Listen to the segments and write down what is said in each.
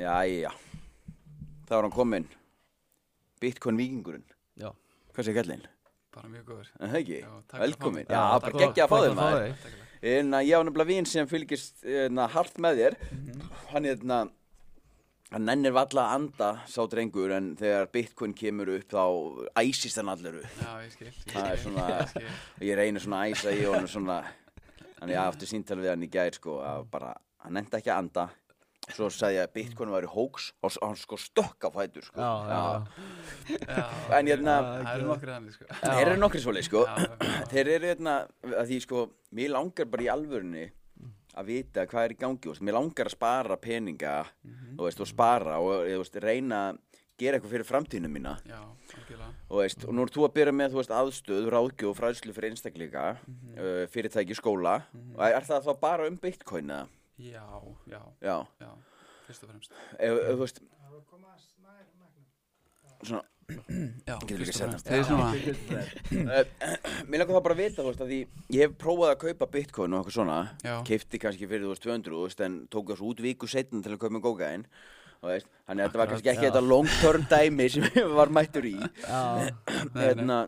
Jæja, þá er hann kominn Bitcoin vikingurinn Já. Hvað sé kallinn? Bara mjög góður. Er Það ekki? Að fá Velkomin, já, Já, bara geggja að fá þig maður. En að ég á nefnilega vín sem fylgist na, hart með þér Mhm. Hann er þarna Hann nennir valla að anda sá drengur En þegar Bitcoin kemur upp þá æsist hann allur upp Já, ég skil. ég Það er skil, svona- ég skil. Ég reynir svona að æsa í honum svona Þannig ég aftur síntal við hann í gær sko að bara, hann nefndi ekki að anda Svo sagði ég að Bitcoin væri hóks og hann sko stökk á fætur sko Já, já, Já, En hérna það eru nokkri þannig, sko. Þeir eru nokkri svoleið sko. Þeir eru hérna að því sko Mér langar bara í alvörunni að vita hvað er í gangi veist. Mér langar að spara peninga Mhm. þú veist, og spara og veist, reyna að gera eitthvað fyrir framtíðinu mína Já, og, veist, og nú er þú að byrja með veist, aðstöð, ráðgjöf og fræðslu fyrir einstaklinga Mhm. uh, fyrirtæki, skóla og er það þá bara um bitcoin eða? Já, já, Já, já, fyrst og fremst. ef, ef, þú veist svona, Já, Getur fyrst líka og sett fremst. Þeir svona, uh, mér langar það bara að vita þú veist, að ég hef prófað að kaupa bitcoin og eitthvað svona. Já, keipti kannski fyrir þú veist 200 þú veist, en tók þessu út viku setna til að kaupa með gókaðinn Þannig að þetta var kannski ekki já. þetta long term dæmi sem ég var mættur í. Já, hérna,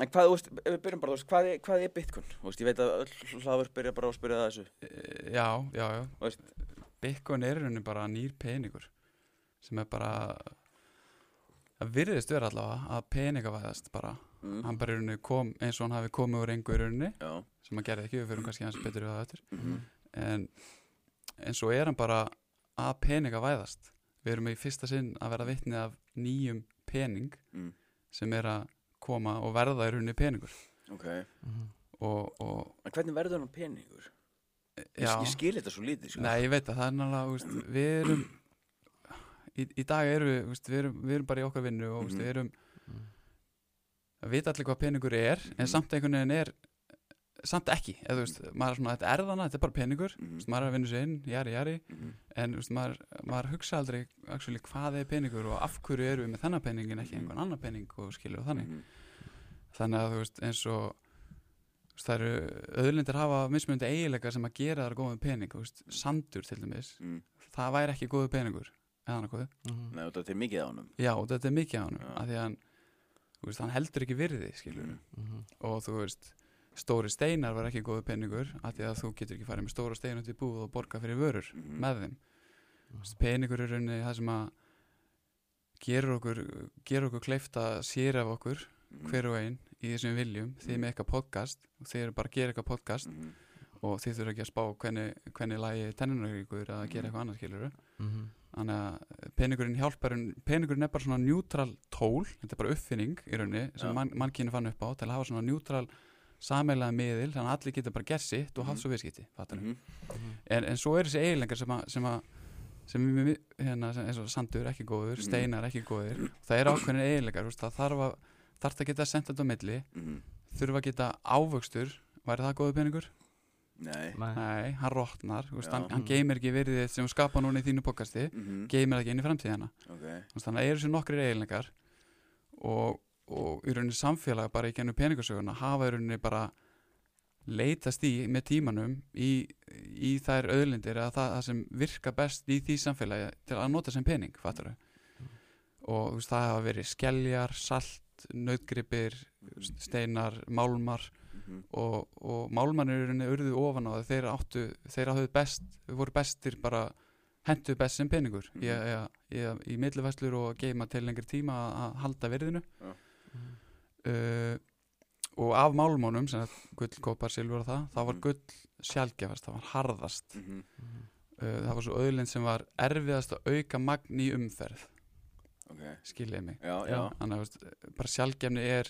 En hvað, þú veist, ef við byrjum bara, þú veist, hvað er, hvað er Bitcoin? Þú veist, ég veit að öll hlaður byrja bara að spyrja það þessu. Eh, já, já, já. Þú veist, Bitcoin er í rauninni bara nýr peningur sem er bara, það virðist vera allavega að peningavæðast bara. mm, Hann bara í rauninni kom eins og hann hafi komið úr engu í rauninni Já, sem hann gerði ekki, við fyrir kannski hans betur við það eftir. mhm, en en svo er hann bara að peninga væðast við erum í fyrsta sinn að vera vitni af nýjum pening mm, sem er að koma og verða í rauninni peningur. Ok. Og, og En hvernig verður hann peningur? Já, ég skil þetta svo lítið, sko. Nei ég veit að það er náttúrulega við erum í, í dag eru við, við, erum, við erum bara í okkar vinnu og úst, Mhm. við erum að vita allir hvað peningur er en Mhm. samt einhvern veginn er samt ekki, eða þú veist, maður er svona þetta er þannig, þetta er bara peningur, Mhm, mm. maður er að vinna sér inn, jari, jari mhm, en veist, maður, maður hugsa aldrei actually, hvað er peningur og af hverju eru við með þennan pening en ekki Mhm. einhvern annan pening og skilur og þannig mhm, þannig að þú veist eins og það eru öðlindir hafa mismunandi eiginleika sem að gera þar góðum pening veist, sandur til dæmis mhm. það væri ekki góðu peningur eða annað góðu Nei, þetta er mikið á honum. Já þetta er mikið á hann Já. af því að hann, þú veist, hann heldur ekki virði skilur Mhm, og þú veist stóri steinar var ekki góðu peningur af því að þú getur ekki farið með stóra stein út í búð og borga fyrir vörur mhm, með þeim. Þú veist, peningur er rauninni það sem að gerur okkur, gerur okkur kleift að sér af okkur mhm, hver og einn í þessum viljum. Þið með eitthvað podcast og þið eru bara að gera eitthvað podcast mhm, og þið þurfa ekki að spá hvernig, hvernig lagi tennunaríkur eða gera eitthvað annað skilur þannig að peningurinn hjálpar peningurinn er bara svona neutral tól þetta er bara uppfinning í rauninni sem mann, mannkynni fann upp á til að hafa svona neutral sameilega miðil þannig að allir geta bara gert sitt og Mhm. haft svo viðskipti fattarðu? mhm, en, en svo er þessi eiginleikar sem að sem að sem mjög- hérna, sem, og sandur ekki góður, Mhm. steinar ekki góðir það er ákveðin veist, það þarf að þarf að geta sendt þetta á milli mhm. þurfa að geta ávöxtur væri það góður peningur? Nei. Nei, hann rotnar, þú veist, Já. hann, hann geymir ekki verið sem þú skapa núna í þínu pokasti mhm, geymir það ekki inn í framtíðina. Ok. Þú veist, þannig að eru þessi nokkri eiginleikar og, og í rauninni samfélag bara í gennum peningasöguna hafa í rauninni bara leitast í með tímanum í, í þær auðlindir eða það, það sem virka best í því samfélagi til að nota sem pening, fattar og þú veist, það hafa verið skeljar, salt, nautgripir steinar, málmar mhm, og, og rauninni urðu ofan á það þeir áttu, þeir áttu best voru bestir bara hentu best sem peningur Mhm. í, í, í, í millivæslur og geima til lengri tíma að- að halda virðinu Já. uh, og af málmónum sem að gull, kopar, silfur og það þá var Mhm. gull sjálfgefast, það var harðast mhm, uh, það var svo auðlind sem var erfiðast að auka magn í umferð Ok skiljiði mig Já, já Já. þannig að veist, bara sjálfgefni er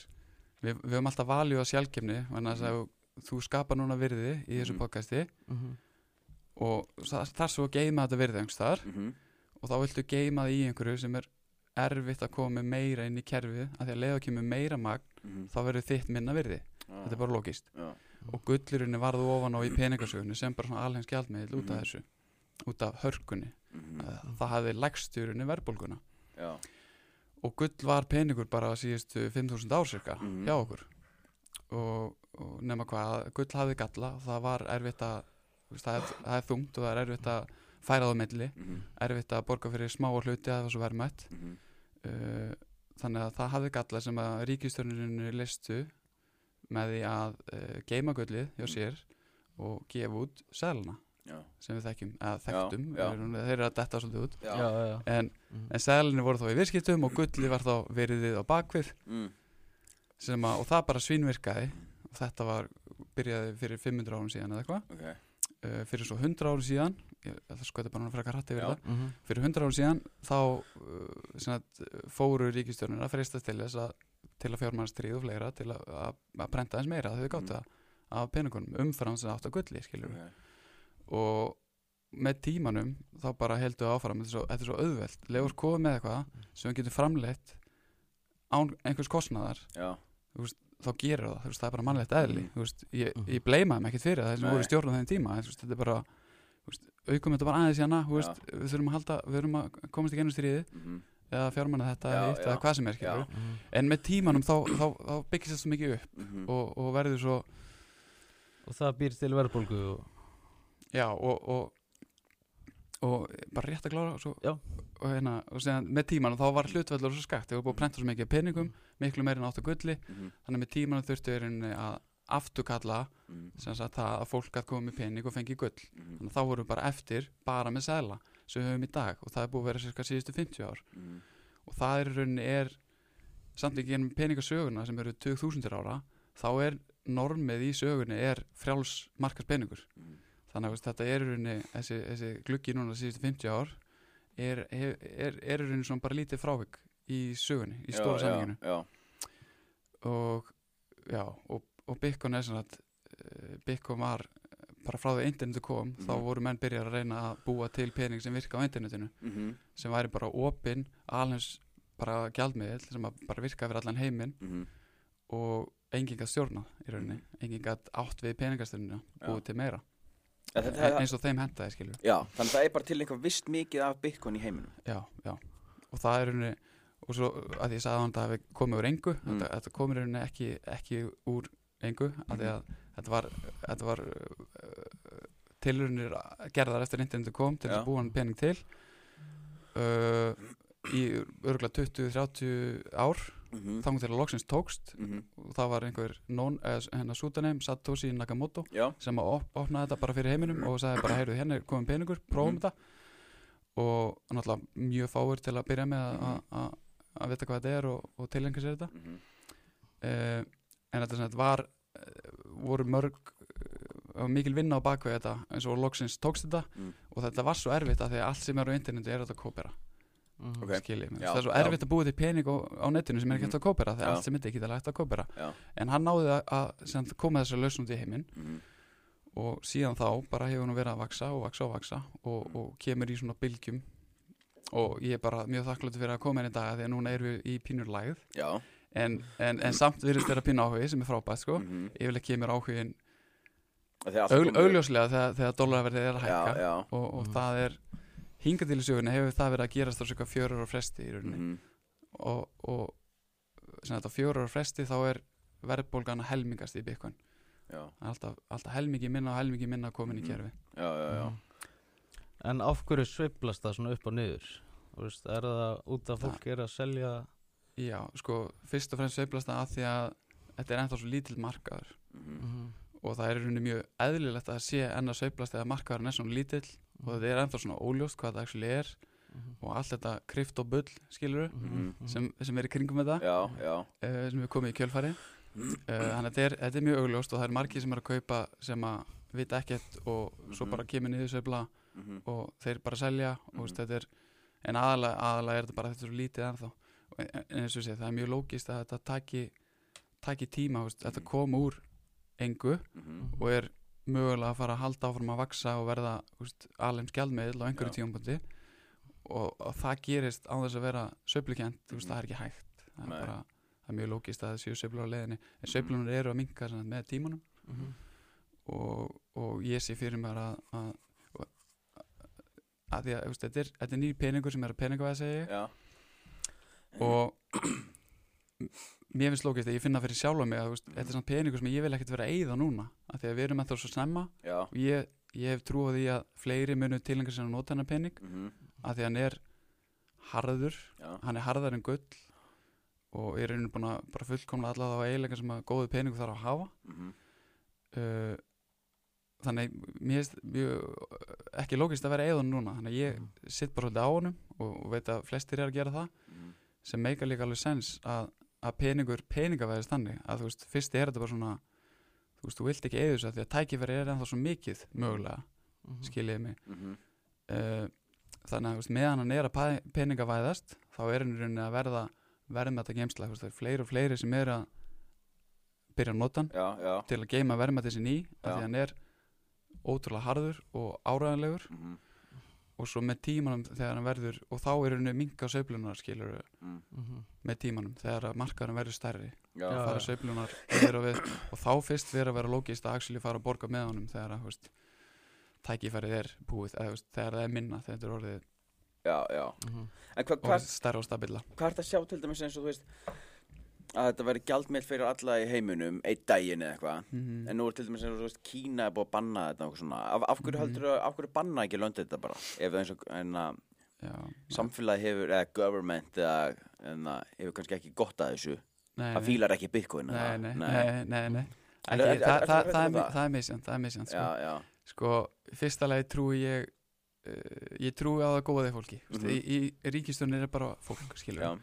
við, við höfum alltaf valju á sjálfgefni þannig að mm. þú skapar núna virði í þessu Mhm. podcasti og það þarf svo að geima þetta virði einhverstaðar mhm, og þá viltu geima það í einhverju sem er erfitt að koma með meira inn í kerfið af því að leiða kemur meira magn mhm, þá verður þitt minna virði. Já, þetta er bara logist Já, og gullurinn varðu ofan á í peningasögunni sem bara svona alheng skjaldmiðl út af Mhm. þessu út af hörkunni. Mhm, það hafði lægsturinn í verðbólguna. Já, og gull var peningur bara síðustu 5.000 ár cirka Mhm. hjá okkur og, og nema hvað, gull hafði galla það var erfitt að það er, það er þungt og það er erfitt að færa það á milli Mhm. erfitt að borga fyrir smá hluti að það var svo verðmætt Mhm. uh, þannig að það hafði galla sem að ríkistörnurinn listu með því að uh, geima gullið hjá Mm. sér og gefa út seðlana Já. Sem við þekkjum, eða þekktum já. Þeir, þeir eru að detta svolítið út Já. já, já, já. en, Mhm. en seðlinni voru þá í virskiptum og gullið var þá veriðið á bakvið Mm. sem að, og það bara svínvirkaði og þetta var, byrjaði fyrir 500 árum síðan eða eitthvað Ok. uh, fyrir svo 100 árum síðan ég, það skoði bara að frekar hrætti yfir Já. það Mhm. fyrir 100 árum síðan þá uh, sem sagt, fóru ríkistjórnir að freistast til þess að til að fjármannstríð og fleira til að, að, að prenta þess meira þau gáttu Mm. af peningunum umfram sem átt að gulli skilur Ok. Og með tímanum þá bara heldur við áfram þetta er svo, þetta er svo auðvelt, legur komið með eitthvað sem við getum framleitt án einhvers kostnaðar Já. þá gerir það, veist, það er bara mannlegt eðli Mm. veist, ég, ég bleima þeim ekkert fyrir það sem voru í stjórn á þeim tíma veist, þetta er bara, veist, aukum þetta bara aðeins hérna, veist, við þurfum að halda við þurfum að komast í gennum stríði Mhm. eða fjármanna þetta Já, já. eða hvað sem er skilur Mhm. en með tímanum þá, þá, þá byggist þetta svo mikið upp Mhm. og, og verður svo og það býr til verðbólgu og... já og, og og bara rétt að klára og, svo, og, hérna, og séðan, með tímanum þá var hlutvöldur svo skakt, þegar var búið að prenta svo mikið peningum miklu meira en átt að gulli Mhm. þannig að með tímanum þurftu er að afturkalla Mhm. sem sagt það að fólk gætt komið með pening og fengi gull Mhm. þannig að þá vorum við bara eftir bara með sæla sem við höfum í dag og það er búið að vera cirka síðustu 50 ár Mhm. og það er rauninni er samt ekki ennum peningasöguna sem eru 2000 ára þá er normið í sögunni er frjáls markas peningur Mhm. Þannig að þetta er rauninni þessi, þessi gluggi núna síðustu 50 ár er, er, er, er rauninni svona bara lítið frávik í sögunni, í stóra já. og já, og, og Bitcoin er svona uh, Bitcoin var bara frá því að internetu kom þá Mhm. voru menn byrjar að reyna að búa til pening sem virka á internetinu Mhm. sem væri bara opinn, alveg bara gjaldmiðil sem að bara virka fyrir allan heiminn Mhm. og enginn gætt stjórnað í rauninni, enginn gætt átt við peningastuninu, búið til meira En- eins og þeim hentaði skilju Já, þannig að það er bara til einhver vist mikið af Bitcoin í heiminum. Já, já, og það er rauninni og svo að ég sagði að það hafi komið úr engu Mm. þetta, þetta komið í rauninni ekki, ekki úr engu, af því að þetta var, þetta var uh, tilrunir gerðar eftir internetu kom til þess að búa hann pening til uh, í örgulega 20-30 ár Mhm. þannig til að loksins tókst Mhm. og það var einhver non, eða, hennar sútaneim Satoshi Nakamoto Já, sem að op opnaði þetta bara fyrir heiminum og sagði bara, heyrðu, hérna komin peningur, prófum Mhm. þetta og náttúrulega mjög fáir til að byrja með að- Mhm. að vita hvað þetta er og, og tilhengi sér þetta Mhm. uh, en þetta sem þetta var uh, voru mörg uh, mikil vinna á bakveg þetta eins og loksins tókst þetta Mm. og þetta var svo erfitt að því að allt sem er á interneti er þetta að kópera Mhm. Ok. skiljið mig, Já, það er svo já. erfitt að búa til pening á, á netinu sem er ekki hægt að kópera Já. að allt sem er ekki hægt að kópera Já. en hann náði að, að sem koma þessar lausn út í heiminn Mhm. og síðan þá bara hefur hún verið að vaksa og vaksa og vaksa og, Mm. og kemur í svona bylgjum og ég er bara mjög þakkláttur fyrir að koma inn í dag því að núna erum við í pínur lægð Já en, en, en samt virðist vera pínu áhugi sem er frábært sko Mhm. yfirleitt kemur áhugin augljóslega þegar, þegar dólarverðið er að hækka Já, já og, og Mhm. það er hingað til í sögunni hefur það verið að gerast á svona fjörur og fresti í rauninni Mhm. og, og sem þetta fjörur og fresti þá er verðbólgan að helmingast í Bitcoin Já, Það er alltaf, alltaf helmingi minna og helmingi minna komin í Mhm. kerfi já, já, já. Mhm. En af hverju sveiflast það svona upp og niður? Þú Veist, er það út af fólk er að selja Já, sko, fyrst og fremst sveiflast það að því að þetta er ennþá svo lítill markaður Mhm. og það er í rauninni mjög eðlilegt að sé enn að sveiflast eða markaðurinn er svona lítill og þetta er ennþá svona óljóst hvað það actually er og allt þetta kryft og bull, skilur Mhm. sem, sem er í kringum þetta Já, já. uh, sem er komið í kjölfari uh, þannig að þetta er, þetta er mjög augljóst og það er margir sem er að kaupa sem að vita ekkert og svo Mhm. bara kemur niður sveifla Mhm. og þeir bara selja og þetta er, en aðalega, aðalega er þetta bara þetta er svo lítið ennþá. En, eins og sé, það er mjög lógist að þetta taki, taki tíma, þetta kom úr engu og er mögulega að fara að halda áfram að vaksa og verða alveg skjaldmiðl á einhverju tímapunkti. Og, og það gerist á þess að vera söflukent, mm. það er ekki hægt. Það er, bara, það er mjög lógist að það séu söflur á leiðinni. En söflunar eru að minka sagt með tímanum. Mhm. og, og ég sé fyrir mér að að, að að þetta, er, er nýr peningur sem er að peningavæða segja ég. Já. Og mér finnst lókist að ég finna fyrir sjálfa mig að þetta er samt peningur sem ég vil ekkert vera að eyða núna af því að við erum ennþá svo snemma. Já, og ég, ég hef trú á því að fleiri munu tilengar sem að nota hennar pening mhm, af því að hann er harður já, hann er harðar en gull og er einu búin að bara fullkomlega alla þá eiginlega sem að góðu peningu þarf að hafa. Mhm, uh, þannig mér finnst ekki lókist að vera eðun núna þannig að ég sitt bara svolítið á honum og, og veit að flestir er að gera það mhm, sem meika líka alveg sens að, að peningur peningavæðist þannig að þú veist, fyrst er þetta bara svona þú veist, þú vilt ekki eða þessu að því að tækifæri er ennþá svo mikið mögulega, Mhm. skiljiði mig. Mhm, uh, þannig að veist, meðan hann er að pa- peningavæðast þá er hann í rauninni að verða verðmætta geimsla, þú veist, það er fleiri og fleiri sem er að byrja að nota hann til að geima sinni í af Já. því hann er ótrúlega harður og áræðanlegur mhm, og svo með tímanum þegar hann verður og þá er henni minka sveiflunar skilur mhm, Mhm. með tímanum þegar að markaðurinn verður stærri Já, Já. fara sveiflunar yfir og við og þá fyrst verður að vera lógist að actually fara að borga með honum þegar að tækifærið er búið eða, veist, þegar það er minna þegar þetta er orðið já, já Mhm. En hva, og hvað stærra og stabila hva er þetta að sjá til dæmis eins og þú veist að þetta veri gjaldmiðl fyrir alla í heiminum einn daginn eða eitthvað. Mm En nú er til dæmis eins og þú veist Kína er búið að banna þetta Af, af hverju heldur af hverju banna ekki löndið þetta bara? Ef eins og en að já, samfélagi hefur eða government eða en að hefur kannski ekki gott að þessu. Nei, það fílar ekki bitcoin nei, nei, nei, nei, nei. Það, það, það, er, það? það er það misjant sko. Sko, fyrsta lagi trúi ég uh, ég trúi á það góða fólki. Mm Mhm. í, í ríkistunni er bara fólk skilur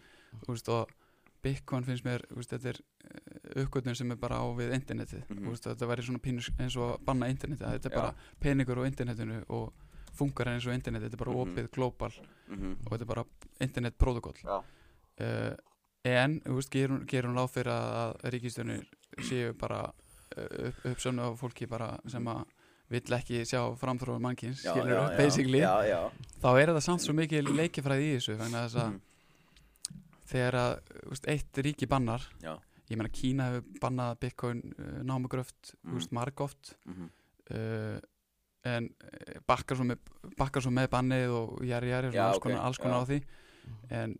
og Bitcoin finnst mér veist, þetta er uh, uppgötun sem er bara á við internetið. Mhm. Þú veist, þetta væri svona pínus eins og að banna internetið. Þetta er Já. bara peningur á internetinu og funkar eins og internetið, þetta er bara Mhm. opið global. Mhm, og þetta er bara internetprotokoll uh, en þú veist, gerum, gerum lág fyrir að, ríkistunir séu bara uh, upp, uppsönnu af fólki bara sem að vill ekki sjá framþróa mannkins, já, já, já, þá er þetta samt svo mikið leikifræði í þessu, þannig að þess að mhm, þegar að þú veist, eitt ríki bannar. Já, ég meina Kína hefur bannað Bitcoin uh, námugröft, Mm. mm. margóft mhm, uh, en eh, bakkar svo, með, bakkar svo með bannið og jæri jæri alls ok, konar, á því. En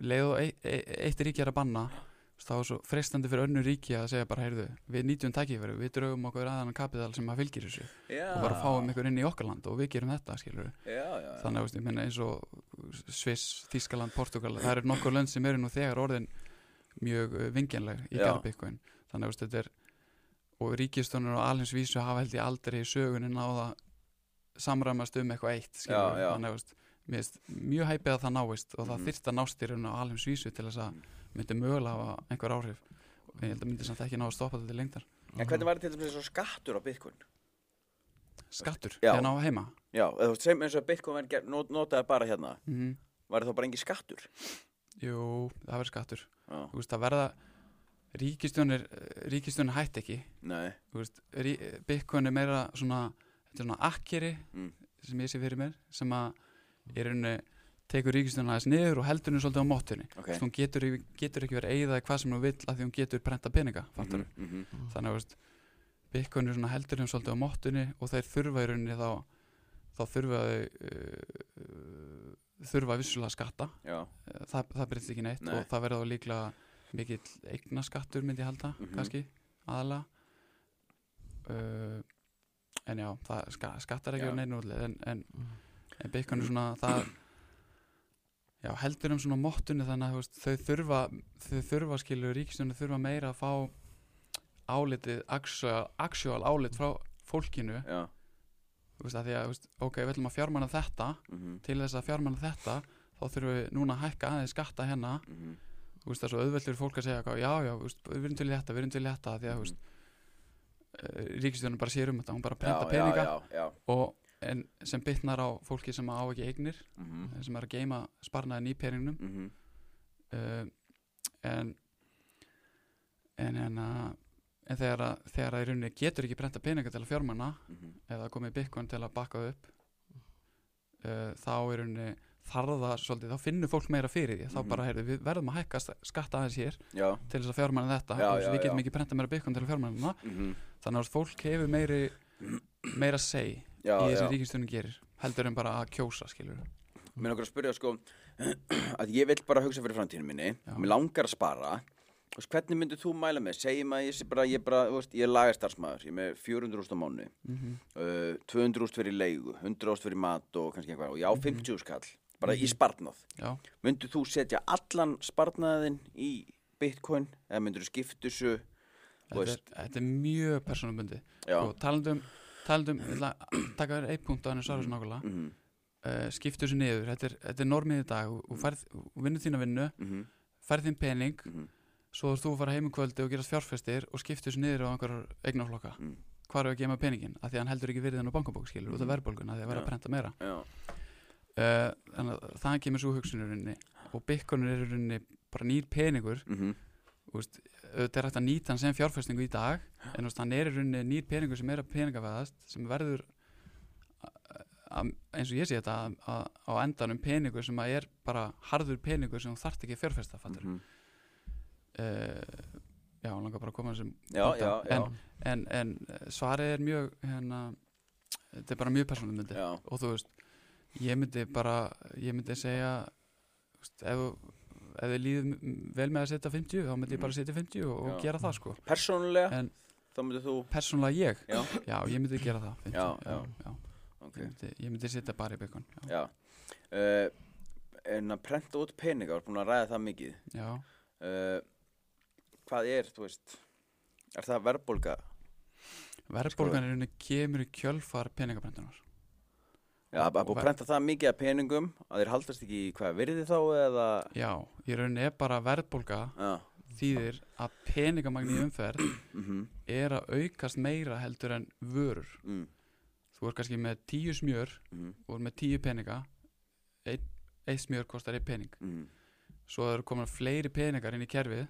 leið og eitt, eitt ríki er að banna veist, þá er svo frestandi fyrir önnu ríki að segja bara, heyrðu, við nýtjum tækifæri við draugum okkur aðan kapital sem að fylgir þessu já. og bara fáum ykkur inn í okkar land og við gerum þetta, skilur já, já, þannig að ég meina eins og Sviss, Þískaland, Portugal það eru nokkur lönd sem eru nú þegar orðin mjög uh, vingjanleg í Já. Garðbyggun þannig að þetta er og ríkistónur og alheims vísu hafa held ég aldrei í sögunni náða samræmast um eitthvað eitt skilur, þannig að mjög hæpið að það náist og það Mhm. þyrft að nást í raun á alheims vísu til þess að myndi mögulega hafa einhver áhrif. Og ég held að myndi samt ekki ná að stoppa þetta til lengdar. En hvernig var þetta til eins og skattur á bitcoin? skattur, Já. ég ná heima. Já, þú veist, sem eins og bitcoin notaði bara hérna. Mm var þá bara engin skattur? jú, það verður skattur. Já, þú veist, það verða ríkistjónir ríkistjónir hætt ekki. Nei, þú veist, rí, Bitcoin er meira svona, þetta er svona akkeri Mm. sem ég sé fyrir mér sem að í rauninni tekur ríkistjónir aðeins niður og heldur henni svolítið á móttunni ok. Okay. hún getur, getur ekki verið eigða hvað sem hún vill að því hún getur prenta peninga mm mhm, þannig að er svona heldur henni svolítið á móttunni og þeir þurfa í rauninni þá þá þurfa þau uh, þurfa vissulega skatta. Já, það, það breytist ekki neitt Nei. og það verður þá líklega mikill eignaskattur myndi ég halda Mhm. kannski aðalega uh, en já það ska, skattar ekki á neinu útleið en, en, en Bitcoin er svona það já heldur um svona móttunni þannig að veist, þau þurfa þau þurfa skilur ríkistunni þurfa meira að fá álitið actual, actual álit frá fólkinu. Já. Þú veist, að því að veist, ok, við ætlum að fjármanna þetta. Mhm, til þess að fjármanna þetta þá þurfum við núna að hækka aðeins skatta hérna. Mhm, þú veist það er svo auðvelt fyrir fólk að segja já já, veist, við erum til þetta, við erum til þetta því að þú veist, ríkistjónun bara sér um þetta, hún bara já, peninga. og en sem bytnar á fólki sem á ekki eignir mhm, sem er að geima sparnaðin í peningnum. Mhm, uh, en en en að en þegar að, þegar að í rauninni getur ekki prenta peninga til að fjármanna mhm, eða komið bitcoin til að bakka upp uh, þá í rauninni þarf það svolítið, þá finnur fólk meira fyrir því. Þá Mhm. bara, heyrðu, við verðum að hækka skatta aðeins hér Já, til þess að fjármanna þetta. Já, já, við getum ekki prenta meira bitcoin til að fjármanna mhm, þannig að fólk hefur meiri meira seg já, í þessi já. ríkistunum gerir heldur en bara að kjósa skilur mér langar að spyrja sko að ég vill bara hugsa fyrir framtíðinu minni. Já. mér langar að spara. Veist, hvernig myndir þú mæla með, segjum að ég bara, ég bara, veist, ég er lagastarsmaður, ég er með 400 úrst á mánu, Mhm. uh, 200 úrst fyrir leigu, 100 úrst fyrir mat og kannski einhvað, og ég á Mhm. 50 skall, bara í sparnað. Já, Myndir þú setja allan sparnaðin í bitcoin, eða myndir þú skipta þessu, þetta er, þetta er mjög persónubundi já, og talandum, talandum ég ætla að taka þér einn punkt á henni svara svo nákvæmlega. Mhm, uh, skiptu þessu niður, þetta er, þetta er normið í dag. Og, og og vinnur þína vinnu mhm, færð þín pening mhm, svo þú fara heim um kvöldi og gerast fjárfestir og skiptu þessu niður á einhverjar eignaflokka Mm. hvar er að gema peningin, af því að hann heldur ekki virðin á bankabók skilur, út af Mhm. verðbólguna, því að vera að prenta meira. Uh, þannig að það kemur svo hugsunurinni og er í rauninni bara nýr peningur. Mhm, þú veist, auðvitað er hægt að nýta hann sem fjárfestingu í dag en þú veist, hann er í rauninni nýr peningur sem er að peningaveðast sem verður eins og ég sé þetta að- á endanum peningur sem að er bara harður peningur sem þú þarft ekki að fjárfesta fattur. Mhm, uh, já, langar bara að koma þessum já, já, já, en, en, en eh, svarið er mjög hérna, þetta er bara mjög já, og þú veist, ég myndi bara ég myndi segja þú veist, ef, ef þið líður m- vel með að setja 50 þá myndi ég bara setja 50 og, og gera það sko. Persónulega, en þá myndir þú, persónulega ég, já, já, ég myndi gera það 50, Já, já, já. já. ok, Ég, myndi, ég myndi setja bara í byggun já, já, uh, en að prenta út peninga, var búin að ræða það mikið, já. uh, hvað er, þú veist, er það verðbólga? verðbólgan er unni kemur í kjölfar peningabrendunar Já, að búið að prenta það mikið af peningum að þeir haldast ekki í hvað virði þá eða já, í rauninni er bara verðbólga Já, þýðir að peningamagn í umferð mhm, er að aukast meira heldur en vörur. Mm, þú er kannski með tíu smjör mhm, og er með tíu peninga einn ein smjör kostar einn pening. Mhm, svo eru komin fleiri peningar inn í kerfið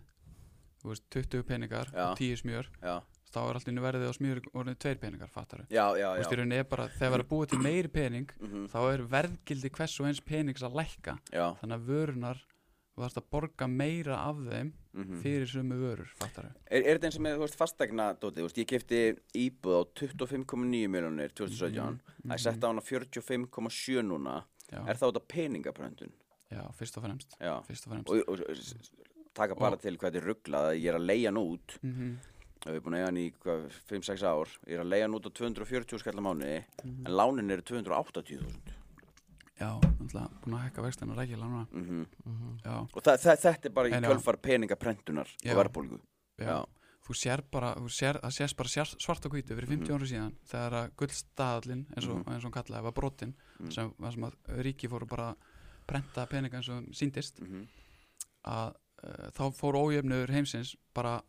þú veist 20 peningar Já. og 10 smjör. Já, þá er allt inni verðið á smjör orðinu tveir peningar fattar já, já, þú veist já, í rauninni er bara þegar verður búið til meiri pening mhm, þá er verðgildi hvers og eins penings að lækka. Já, þannig að vörunar þú þarfst að borga meira af þeim mhm. fyrir sömu vörur fattar Er, er þetta eins og með, þú veist, fastegna dótið, þú veist, ég kefti íbúð á 25,9 miljonir 2017, það er sett á hana 45,7 núna, já, er þá þetta peningabröndun? já, fyrst og fremst. Já, fyrst og fremst. Og, og, taka bara Og- til hvað þetta er rugglað, að ég er að leia hann út, mm við erum búin að eiga hann í hvað, 5-6 ár, ég er að leia hann út á 240 skallar mánuði, Mhm. en lánin eru 280.000. já, náttúrulega búin að hækka vextina rækilega núna Mm Mhm. já, Og það, það, þetta er bara í kjölfar peningaprentunar Já. og verðbólgu. þú sér bara þú sér, það sést bara sér, svart og hvítu fyrir 50 Mhm. ára síðan þegar að gullstaðallin eins og, Mhm. eins og hann kallaði var brotin Mm. sem, sem að ríki fóru bara að prenta peninga eins og síndist Mm að uh, þá fór ójöfnur heimsins bara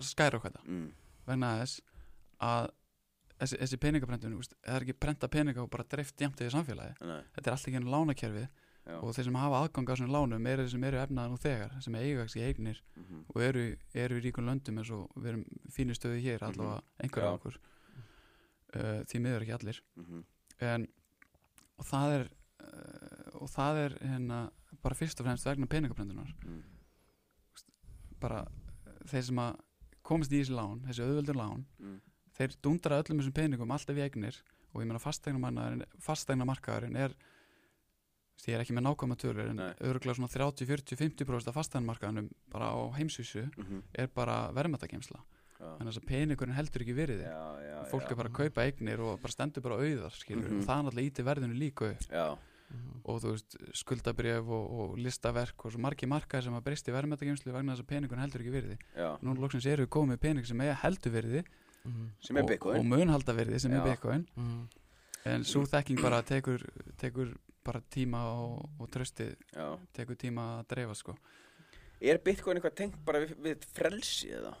skæra okkar mm. vegna þess að þessi, þessi peningaprentun, það er ekki prenta peninga og bara dreift jæmt í samfélagi Nei, þetta er alltaf ekki enn lánakerfi já. og þeir sem hafa aðgang á þessum lánum eru þeir sem eru efnaðan og þegar sem eiga ekki eignir Mhm. og eru, eru í ríkum löndum eins og við erum fínu stöði hér allavega einhverja okkur uh, því miður ekki allir Mhm. en, og það er uh, og það er hérna bara fyrst og fremst vegna peningaprendunar Mm. bara þeir sem að komast í þessi lán, þessi auðveldur lán Mm. þeir dundra öllum þessum peningum alltaf í eignir og ég meina fastegna markaðurinn er ég er ekki með nákvæma tölur en Nei. örgulega svona 30, 40, 50% af fastegna markaðunum bara á heimsvísu Mhm. er bara verðmættagemsla Já. þannig að að peningurinn heldur ekki virði Já, já, fólk já. er bara að kaupa eignir og bara stendur bara auðar Mhm. og það er náttúrulega íti verðinu líka Mhm. og þú veist, skuldabrjöf og, og listaverk og svo margi markaði sem að breysti verðmættagemslu vegna þess að peningurinn heldur ekki virði já. nú loksins eru við komið með pening sem er heldur virði Mhm. Sem er og, og Bitcoin. mun halda virði sem Já. er Bitcoin Mhm. en svo þekking bara tekur, tekur bara tíma og, og trösti Já. tekur tíma að dreifa sko Er Bitcoin eitthvað tengt bara við, við frelsi eða?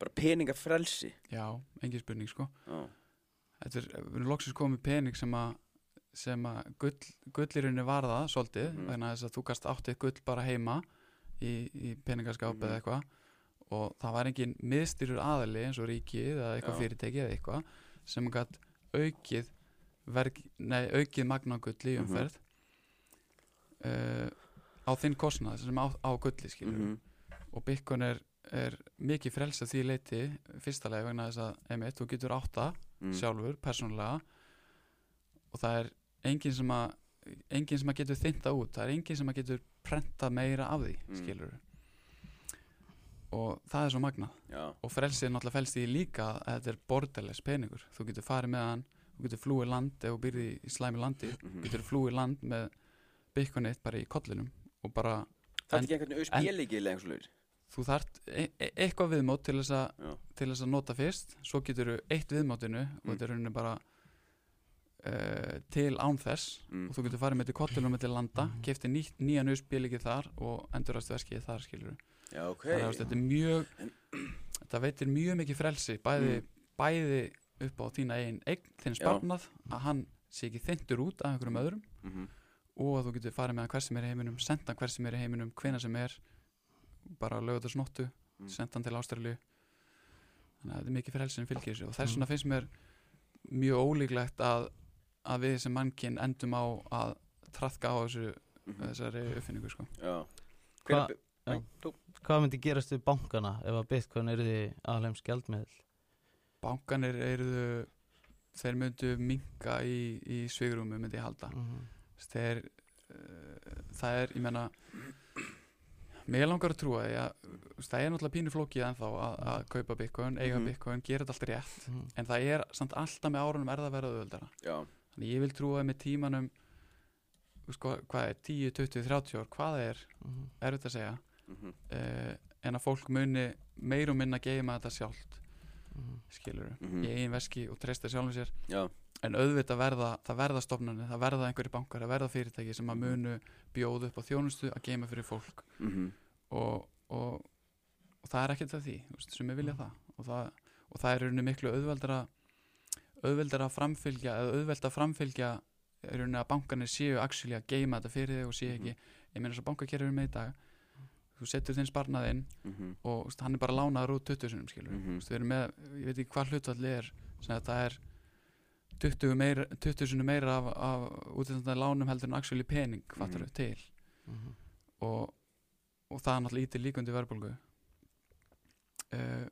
Bara peningafrelsi? já, engin spurning sko Já. þetta er, við erum loksins komið með pening sem að sem að gull, gullirunni var það svolítið, Mhm. vegna þess að þú gast áttið gull bara heima í, í peningaskáp Mhm. eða eitthvað og það var engin miðstyrur aðali eins og ríkið eða eitthvað Já. fyrirtæki eða eitthvað sem gætt aukið verk, nei, aukið magna á gulli í Mhm. umferð uh, á þinn kostnað sem á, á gulli skilur Mhm. og Bitcoin er, er mikið frelsa því leiti fyrsta leið vegna þess að einmitt, þú getur átta Mm. sjálfur, persónulega og það er enginn sem að enginn sem að getur þynta út það er enginn sem að getur prenta meira af því Mm. skilur og það er svo magnað. Já, og frelsið náttúrulega felst í því líka að þetta er borderless peningur. Þú getur farið með hann, þú getur flúið land ef þú byrði í slæmi landi. Mhm. þú getur flúið land með bitcoinið bara í kollinum og bara Það er ekki einhvern USB-líkil eða einhvers lögur þú þart e e eitthvað viðmót til þess, að, nota fyrst. Svo getur þú eitt viðmótinu og Mm. þetta er rauninni bara uh, til án þess mm. og þú getur farið með til kollinum með til landa kefti ný, nýjan USB-líkið þar og endurast veskið þar skilur Já, ok þannig að þetta er mjög þetta veitir mjög mikið frelsi bæði, Mm. bæði upp á þína eigin eign, þinn sparnað að hann sé ekki þyndur út af einhverjum öðrum Mhm. og að þú getur farið með hann hver sem er í heiminum senda hann hver sem er í heiminum, hvena sem er bara og snottu Mm. senda hann til Ástralju þannig að þetta er mikið frelsi sem fylgir þessu og þess Mm. vegna finnst mér mjög ólíklegt að, að við sem mannkinn endum á að trafka á þessu, Mhm. þessari uppfinningu sko. Já Hva- þú Hvað myndi gerast við bankana ef að bitcoin er því aðleims gjaldmiðl? bankanir eru þeir myndu minka í, í svigrúmi myndi ég halda Mhm. þeir uh, það er, ég menna mér langar að trúa því að það er náttúrulega pínu flókið ennþá að, að kaupa bitcoin, eiga Mhm. bitcoin, gera þetta allt rétt Mhm. en það er samt alltaf með árunum er það að vera auðvöldara Já, þannig ég vil trúa að með tímanum þú veist, hvað, er 10, 20, 30 ár hvað er, Mhm. erfitt að segja mhm. uh, en að fólk muni meir og minna geima þetta sjálft Mhm. skilur Mhm. í eigin veski og treysta sjálfum sér já, en auðvitað verða, það verða stofnarnir það verða einhverju bankar, það verða fyrirtæki sem að munu bjóða upp á þjónustu að geima fyrir fólk mhm. og, og, og það er ekkert að því sem við vilja það og það, og það er í rauninni miklu auðveldara auðveldara að framfylgja eða auðveld að framfylgja í rauninni að bankarnir séu actually að geima þetta fyrir þig og séu ekki, ég meina svo bankakerfið er með í dag þú setur þinn sparnaðinn Mhm. og þú veist, hann er bara lánaður út 20 sinum skilur Mhm. mm við erum með, ég veit ekki hvað hlutvalli er að það er 20, meira, 20 sinum meira af, af útlýstandi lánum heldur en actually pening fattar Mhm. til Mhm. og, og það er náttúrulega ítir líkundi verðbólgu uh,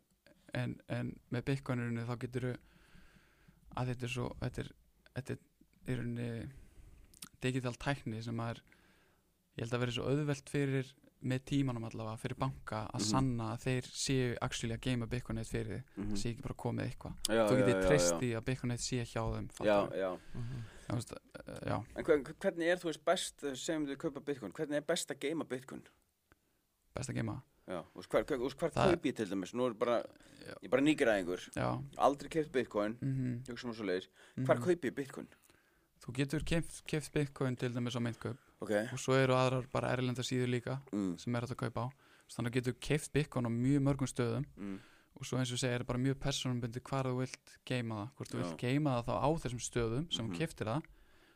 en, en með bitcoinurinu þá getur að þetta er svo þetta er, þetta er í rauninni digital tækni sem að er ég held að vera svo auðvelt fyrir með tímanum allavega, fyrir banka að Mhm. sanna að þeir séu actually að geima bitcoinið fyrir þig, Mhm. sé ekki bara komið eitthvað Já, þú já, getur já, treyst já. í að bitcoinið sé hjá þeim Já, já Mhm. Já, veist, uh, já, En hver- hvernig er þú veist best, segjum við kaupa bitcoin, hvernig er best að geima bitcoin? best að geima Já, hver Það- kaup ég til dæmis? Nú er bara, Já. ég er bara nýgræðingur, já, aldrei keipt bitcoin, mm hugsa um svo leiðis. Hvar -hmm. kaup ég bitcoin? þú getur keft bitcoin til dæmis á myndkaup Ok. og svo eru aðrar bara erlenda síður líka Mm, sem er hægt að kaupa á þannig getur keft bitcoin á mjög mörgum stöðum mm, og svo eins og segir er bara mjög persónumbundið hvar þú vilt geima það hvort þú vilt geima það þá á þessum stöðum sem Mhm. þú keftir það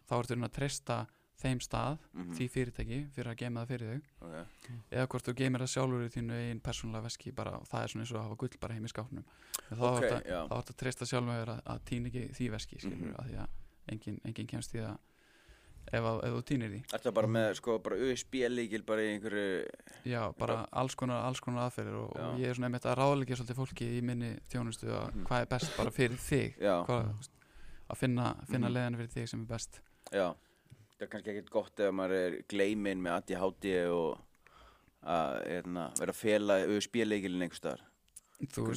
þá ertu að treysta þeim stað mhm, því fyrirtæki fyrir að geima það fyrir þig ok. eða hvort þú geimir það sjálfur í þínu einn persónulega veski bara, og það er svona eins og að hafa gull bara heim í skápnum þá Ok, okay, ertu já. að, að treysta sjálfur að, að týna ekki því veski skilur, Mhm. að því að enginn engin kemst í það ef, að, ef þú týnir því Ertu það bara með, sko, bara USB-líkil bara í einhverju, Já, bara alls konar, alls konar aðferðir og, og ég er svona einmitt að ráðleggja svolítið fólki í minni þjónustu að Mhm. hvað er best bara fyrir þig hvað, veist, að finna, finna Mhm. leiðina fyrir þig sem er best já. Það er kannski ekkert gott ef maður er gleiminn með ADHD og að hérna, vera að fela USB-líkilin einhver staðar. Þú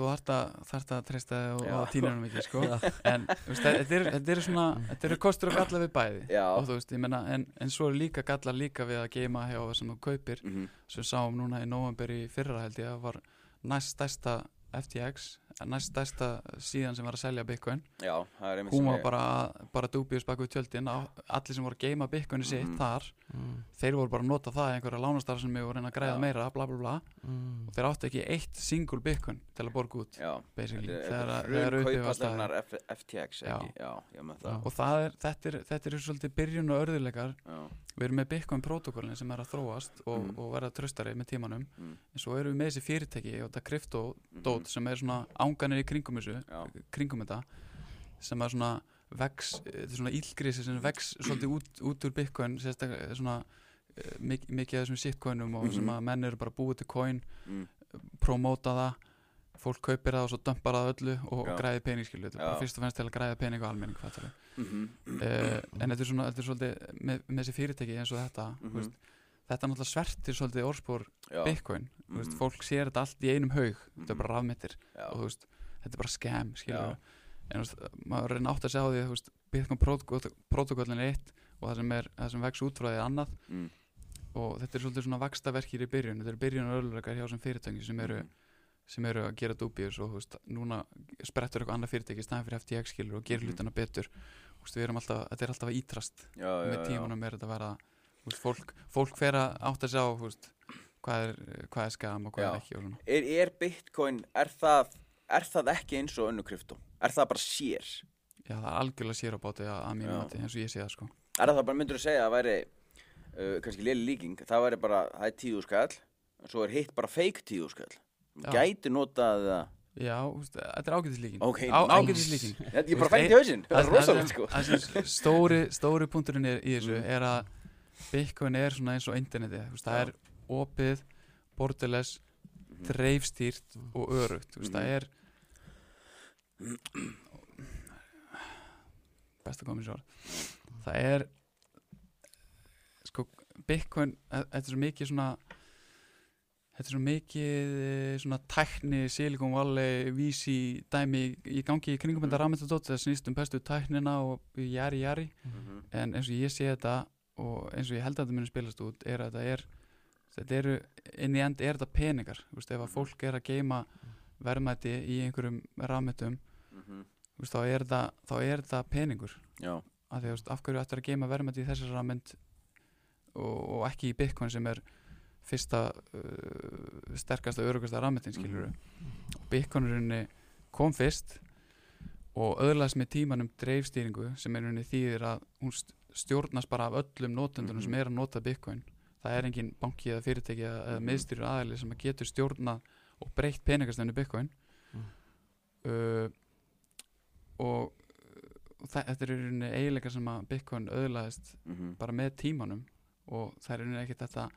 þarft að, treysta og, og hann ekki sko. en þetta eru svona þetta eru kostur og galla við bæði. Og veist, menna, en, en svo eru líka gallar líka við að geima hjá það sem þú kaupir. Mm sem við sáum núna í november í fyrra held ég að var næst stærsta FTX, næst stærsta síðan sem var að selja Bitcoin Já, það er einmitt hún var bara, bara dúbjus bak við tjöldin á- allir sem voru að geima Bitcoinu sitt Mhm. þar, Mhm. þeir voru bara að nota það einhverja lánastar sem við voru að reyna að græða Já. meira bla bla bla, Mhm. og þeir áttu ekki eitt single Bitcoin til að borga út þegar, er uppi var F- FTX, Já. ekki? Já, já, það. og það er, þetta er, þetta er svolítið byrjun og örðuleikar Já, við erum með Bitcoin protokollin sem er að þróast og, Mhm. og verða tröstari með tímanum mm, en svo erum við með þessi fyrirtæki og þetta krypto mhm. dót sem er svona ánganir í kringum þessu Já, kringum þetta sem er svona vex, þetta er svona ílgrisi sem vex svolítið út, út úr Bitcoin sérstaklega svona eh, mik mikið af þessum shitcoinum og sem Mhm. að menn eru bara búið til coin mm, promóta það fólk kaupir það og svo dömpar það öllu og Já. græði pening skilu, þetta er bara fyrst og fennst til að græða pening og almenning fattarðu. Mhm. uh, en þetta er svona, þetta er svolítið með, með þessi fyrirtæki eins og þetta þú veist, þetta náttúrulega svertir svolítið orðspor Já, Bitcoin, þú veist, fólk sér þetta allt í einum haug, þetta er Mhm. bara rafmittir já, og þú veist, þetta er bara Já. en veist, maður reyna átt að segja á því veist, Bitcoin protokol- protokollin er eitt og það sem, er, það sem vex út frá því er annað mm, og þetta er svolítið svona vakstaverkir í byrjun þetta eru byrjun örlurleikar hjá sem fyrirtæki sem eru, mhm. sem eru að gera dúbíus og þú veist, núna sprettur eitthvað annað fyrirtæki í staðan fyrir FTX skilur og gerir Mhm. hlutina betur Þú veist, við erum alltaf, þetta er alltaf að ítrast já, já, með já. tímanum er þetta að vera veist, fólk, fólk fer að átt að sjá veist, hvað, er, hvað er skam og hvað Já. er ekki og svona. Er, er Bitcoin, er það, er það ekki eins og önnu krypto? Er það bara sér? Já, það er algjörlega sér á báti að, mínu mati eins og ég sé það sko Er það bara, myndur þú segja að væri uh, kannski léli líking, það væri bara, það er tíu skall og svo er hitt bara fake tíu skall Já. Gæti notað það Já, veist, þetta er ágætislíkin Ok. Ágætislíkin Ég bara fætti hausinn, það er rosalega sko stóri, stóri punkturinn í þessu Mm. er að Bitcoin er svona eins og veist, það er opið, borderless dreifstýrt og örugt veist, Mhm. það er best að koma í svar. Það er sko, Bitcoin e- þetta er svo mikið svona þetta er svo mikið eh, svona tækni, Silicon Valley vísi dæmi í gangi í kringum þetta rafmyndadótt, það snýst um bestu tæknina og jari. Mhm. en eins og ég sé þetta og eins og ég held að þetta muni spilast út er að þetta er þetta eru, inn í end er þetta peningar veist, ef að fólk er að geima verðmæti í einhverjum Mhm. þú veist, þá er þetta, peningur. Já, af því að þú veist, af hverju ættir að geima verðmæti í þessari rafmynd og, og ekki í Bitcoin sem er fyrsta uh, sterkasta, örugasta rafmyndin skilur Mhm. Bitcoin er rauninni kom fyrst og öðlaðist með tímanum dreifstýringu sem er rauninni þýðir að hún stjórnast bara af öllum notendunum Mhm. sem er að nota Bitcoin það er engin banki eða fyrirtæki eða, eða Mhm. miðstýrur aðali sem að getur stjórnað og breytt peningastöfnu Bitcoin Mm. uh, og þa- þetta er í rauninni eiginleika sem að Bitcoin öðlaðist mhm. bara með tímanum og það er í rauninni ekki þetta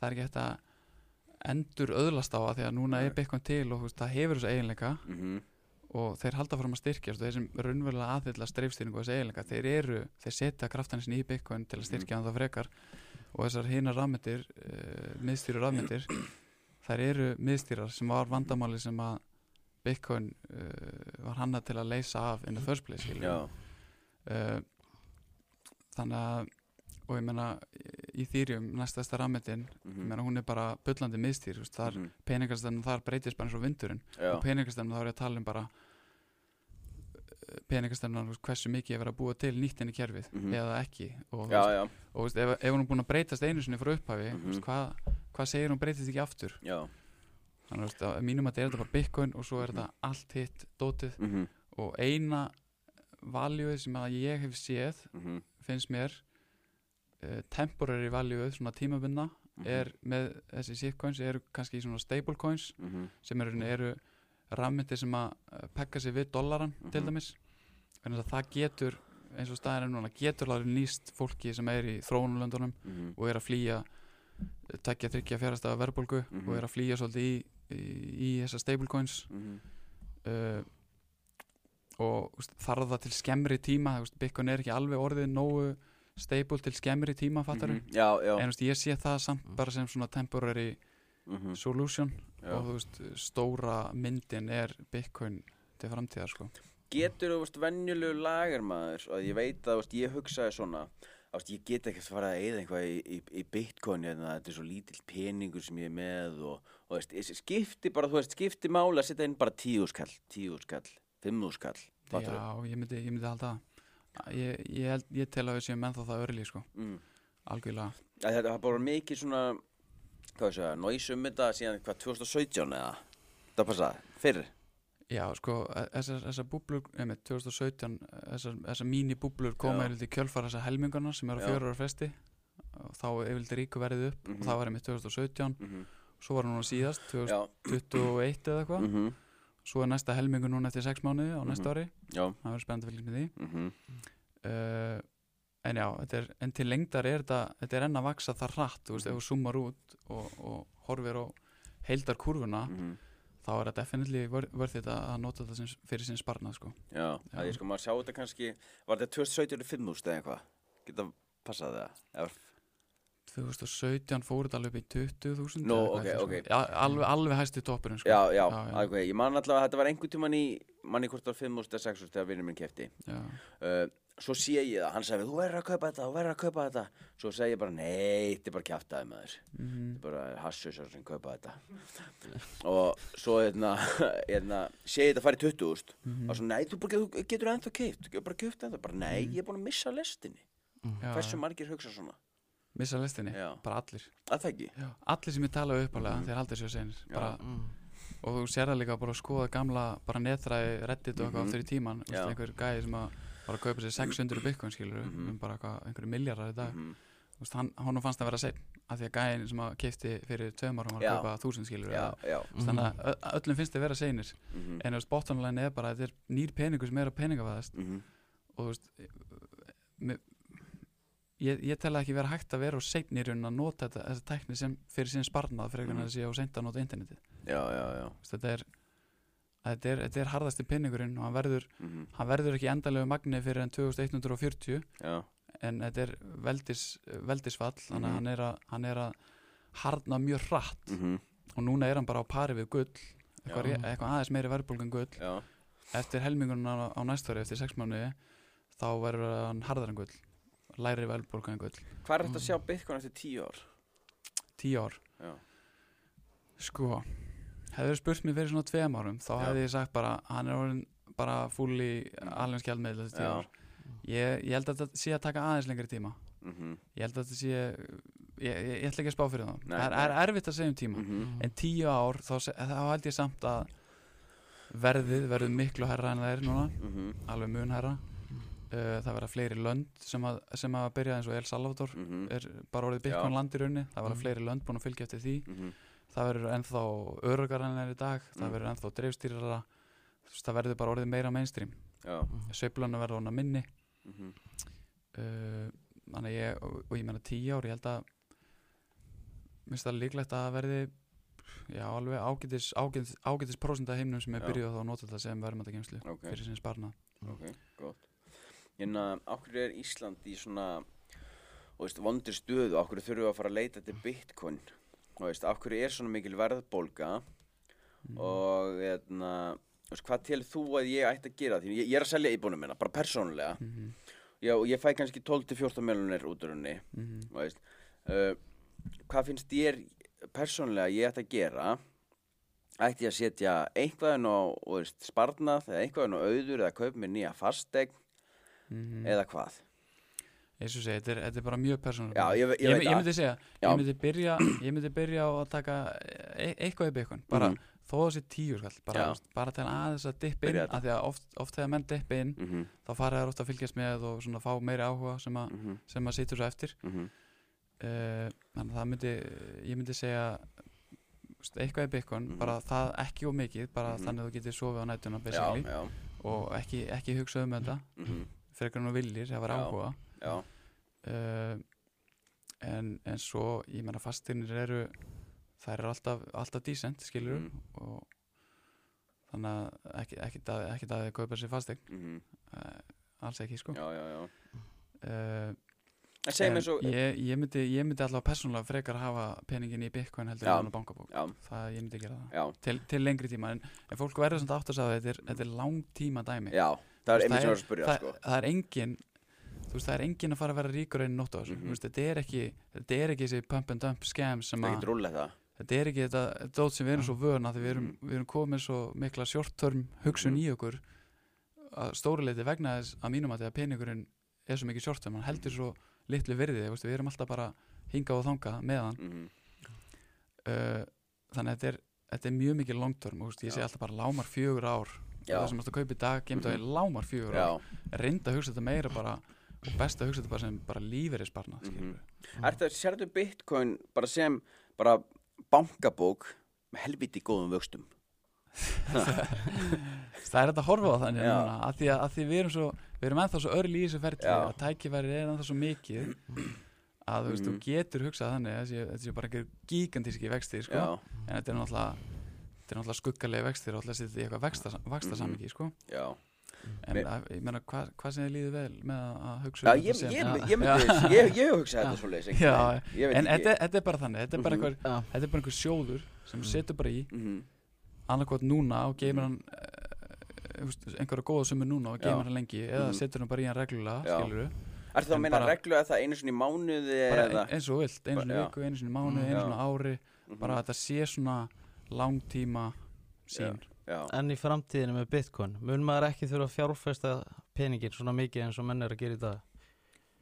það er ekki þetta endur öðlast á að því að núna er Bitcoin til og veist, það hefur þessu eiginleika Mhm. Og þeir halda fram að styrkjast og þeir sem raunverulega aðhylla streifstýringu og þessi eiginleika þeir eru, þeir setja kraftanins í Bitcoin til að styrkja hann það frekar og þessar hinar rafmyndir uh, miðstýru rafmyndir þær eru miðstýrar sem var vandamáli sem að Bitcoin uh, var hannað til að leysa af in the first place uh, þannig að og ég meina í þýrjum næstasta ég mhm. meina hún er bara bullandi miðstýr veist, þar Mhm. peningastefnum þar breytist bara eins og vindurinn. Já, og peningastefnum þá er ég að tala um bara peningastefnum hversu mikið er verið að búa til nýtt inn í kerfið Mhm. eða ekki. Og, já, veist, já, og veist, ef, ef hún er búin að breytast einu sinni frá upphafi mm Mhm. hvað, hvað segir hún breytist ekki aftur? Já. Þannig að veist, mínum að þetta er þetta bara bitcoin og svo er þetta allt hitt dótið mhm, og eina valjúið sem að ég hef séð mhm, finnst mér temporary valjúið, svona tímabunna mhm, er með þessi shitcoins eru kannski svona stablecoins mhm, sem eru, eru rafmyndir sem að uh, pekka sig við dollaran til Mhm. dæmis. En það getur eins og staðin er núna getur alveg nýst fólki sem er í þróunulöndunum mhm, og er að flýja tekja þryggja fjárasta verðbólgu Mhm. og er að flýja svolítið í, í, í þessar stablecoins mhm, uh, og þarf það til skemmri tíma Bitcoin er ekki alveg orðið nógu stable til skemmri tíma fattar mhm, Já, já. En úst, ég sé það samt bara sem svona temporary mhm, solution já. og þú veist, stóra myndin er Bitcoin til framtíðar sko. Getur þú veist venjulegu lagarmaður og ég veit að veist, ég hugsaði svona veist, ég get ekki að fara að eða eitthvað í, í, í bitcoin hérna, þetta er svo lítill peningur sem ég er með og, og veist, skipti bara, þú veist, skipti máli að setja inn bara tíu skall, tíu skall, fimmu skall? Já, ég myndi, ég myndi halda það ég, ég, held, ég tel að við séum ennþá það örli sko. mm. algjörlega að þetta var bara mikið svona hvað ég segja, næs um þetta síðan hvað 2017 eða það passaði, fyrr Já, sko, e- þessar, búblur, einmitt, 2017 þessar, mínibúblur koma yfirleitt í kjölfara þessar helmingarna sem eru á Já. fjórar fresti og þá yfirleitt ríku verið upp Mhm. og það var einmitt 2017 mm -hmm. svo var núna síðast, Já, 2021 eða eitthvað mm svo er næsta helmingur núna eftir 6 mánuði á næsta Mhm. ári já það verður spennandi að fylgjast með því uh, en já, er, en til lengdar er þetta, þetta er enn að vaksa það hratt þú veist, Mhm. ef þú summar út og, og horfir á heildar kurvuna þá er það definitely vörð þetta að nota þetta sem, fyrir sinn sparnað sko. Já, Já. að ég sko maður sjá þetta kannski Var þetta 2017 eller 5.000 eða eitthvað? Geta passað það? Eða, 2017 fór þetta alveg upp í 20.000 Nú, eða ok, eitthvað, ok. sko. Já, alveg, alveg hæsti toppurinn sko. já, já, já, já. ok Ég man allavega að þetta var einhvern tímann í manni hvort það var 5.000 eða 6.000 þegar vinnur minn kefti uh, Svo sé ég það, hann sagði þú verður að kaupa þetta, þú verður að kaupa þetta Svo segi ég bara, nei, þetta er bara kjaftaði maður Mhm. Þetta er bara hassusar sem kaupa þetta Og svo hérna, hérna sé ég þetta farið 20.000 Mhm. og svo, nei, þú, getur ennþá keift, bara keift ennþá bara, nei, ég er búin að missa lestinni Mhm. Já, Hversu margir hugsa svona? Missa listinni, Já. bara allir Að það ekki? já. allir sem ég tala uppalega, Mhm. þeir halda sér senir Já. bara, Mm. og þú sér það líka bara að skoða gamla bara netræði, reddit og eitthvað Mhm. aftur í tíman Vist, Já. einhver gæði sem að var að kaupa sér 600 bitcoin skilur Mhm. um bara eitthvað, einhverju miljardar í dag Mhm. Vist, hann, hann fannst það vera seinn af því að gæðin sem að keipti fyrir tveim árum var að kaupa 1000 skilur Já, já þannig að öllum finnst þið vera seinir mhm, en þú veist, ég, ég tel að ekki vera hægt að vera á seinni í raunin að nota þetta, þessa tækni sem fyrir sín sparnað fyrir Mhm. að sé á seint að nota internetið. Já, já, já. Þetta er þetta er, þetta er harðasti peningurinn og hann verður, mhm, hann verður ekki endanlegu magni fyrir en 2140 Já, en þetta er veldis, veldisfall þannig Mhm. að hann er að, hann er að harna mjög hratt. Mhm, og núna er hann bara á pari við gull eitthvað, eitthvað aðeins meiri verðbólg en gull. Já. Eftir helmingunum á, á næstari eftir sex mánuði þá verður hann harðar en gull læri verðbólg en gull. Hvað er þetta að sjá Bitcoin eftir tíu ár? tíu ár. Já, sko, hefur spurt mér fyrir svona tveim árum þá hefði ég sagt bara hann er orðin bara full í alveg skjaldmiðl þessi tíu Já. ár. Ég, ég held að þetta sé að taka aðeins lengri tíma. Mhm, ég held að þetta sé ég, ég, ég ætla ekki að spá fyrir það það er, er erfitt að segja um tíma. Mhm. En tíu ár þá, þá held ég samt að verðið verður miklu herra en það er núna. Mhm, alveg mun herra það verða fleiri lönd sem að, sem að byrja eins og El Salvador mhm, er bara orðið Bitcoin land í raunni það verða Mhm. fleiri lönd búin að fylgja eftir því. Mhm, það verður ennþá örugar en er í dag. Það Mm. verður ennþá dreifstýrara. Það verður bara orðið meira mainstream. Já, sveiflana verður orðina minni. Mhm. Uh, þannig að ég og, og ég menna tíu ár ég held að minnst það líklegt að verði já alveg ágætis ágætis, ágætis prósenda heimnum sem er byrjuð þá að nota þetta sem verðmættageimslu Ok, fyrir gott Hérna, okkur er Ísland í svona og veist, vondur stöðu, okkur þurfum við að fara að leita til Bitcoin? Og veist, okkur er svona mikil verðbólga? Mm. og hérna, veist, hvað til þú að ég ætti að gera? Því ég, ég er að selja íbúnum minna, bara persónulega. Mm -hmm. Já, og ég fæ kannski 12-14 miljonir út úr henni Mm -hmm. þú veist, uh, hvað finnst þér persónulega ég ætti að gera? Ætti ég að setja einhverjum á sparnað eða einhverjum á auður eða kaupa mér nýja fastegn Mhm. eða hvað eins og segi, þetta er, þetta er bara mjög persónulega Já, ég, ég, ég, veit ég myndi segja, Já. ég myndi byrja ég myndi byrja á að taka e eitthvað í byggun, bara Mhm. þó að sé tíu skall, bara, bara til aðeins að dippa inn, af því að oft, oft þegar menn dippa inn, mm -hmm, þá fara þær ofta að fylgjast með og svona fá meiri áhuga sem, a, mm -hmm, sem að situr svo eftir mm -hmm. uh, þannig að það myndi ég myndi segja eitthvað í byggun, Mhm. bara það ekki og mikið, bara Mhm. þannig að þú getur sofið á nætuna Já, basically, já, og ekki, ekki hugsa um þetta mm frekar en viljir, það var áhuga. já, uh, en, en svo ég menna fastignir eru þær eru alltaf, alltaf decent skilur Mhm. og þannig að ekki, ekki, að, ekki að þið kaupa sér fastegn mm uh, alls ekki sko. Já, já, já. uh, En en og ég, ég, myndi, ég myndi alltaf persónulega frekar hafa peningin í bitcoin heldur en á bankabók Já, það ég myndi gera það. Til, til lengri tíma. En, en fólk verður samt átt að þetta er, er langtíma dæmi já Það er einmitt sem ég var að spyrja, það, sko það er engin þú veist það er engin að fara að vera ríkur einn nótt á þessu Mhm. mm þetta er ekki þetta er ekki þessi pump and dump scam sem að þetta er ekki þetta dót sem við erum svo vöna því við erum, Mhm. við erum komið svo mikla short term hugsun Mhm. í okkur að stórileiti vegna þess að mínum að því að peningurinn er svo mikið short term hann heldur svo litlu virði veist, við erum alltaf bara hingað og þangað með hann mm uh, þannig að þetta er, þetta er mjög mikið long term veist, ég sé alltaf bara lámar fjögur ár. Það sem ert að kaupa í dag, gemt það Mhm. í lámar fjögur reynda að hugsa þetta meira bara og best að hugsa þetta bara sem bara lífeyri sparna Mhm. Er þetta, sérðu Bitcoin bara sem bara bankabók með helviti góðum vöxtum það er þetta að horfa á þannig að því að, að því við erum svo við erum ennþá svo örli í þessu ferli Já. að tækifæri er ennþá svo mikið að þú veist, Mhm. þú getur hugsað þannig að þessi er bara einhver gigantíski vexti sko. En þetta er náttúrulega þetta þetta er náttúrulega skuggalegi vextir og alltaf setja í eitthvað vexta, vaxta samiki sko. Já, en Mér- að, ég meina hvað hva sem þið líður vel með að- að hugsa já um ég, þetta sem- ég, Já. ég, myndi, ég, ég hugsa þetta svo leiðis Já, En þetta, þetta er bara þannig þetta er bara, Mhm. einhver, þetta er bara einhver sjóður sem Mhm. setur bara í Mhm. annarkot núna og geymir hann uh, einhverja góða sumur núna og geymir hann lengi eða setur hann bara í hann reglulega Já. skilur Er það að meina bara- reglu að það einu sinni í mánuði bara eða? eins og vilt, einu Bara- sinni viku, einu sinni mánuði, einu sinni ári. Bara að þetta sé svona langtíma sín Já, en í framtíðinu með bitcoin mun maður ekki þurfa að fjárfesta peningin svona mikið eins og menn er að gera í dag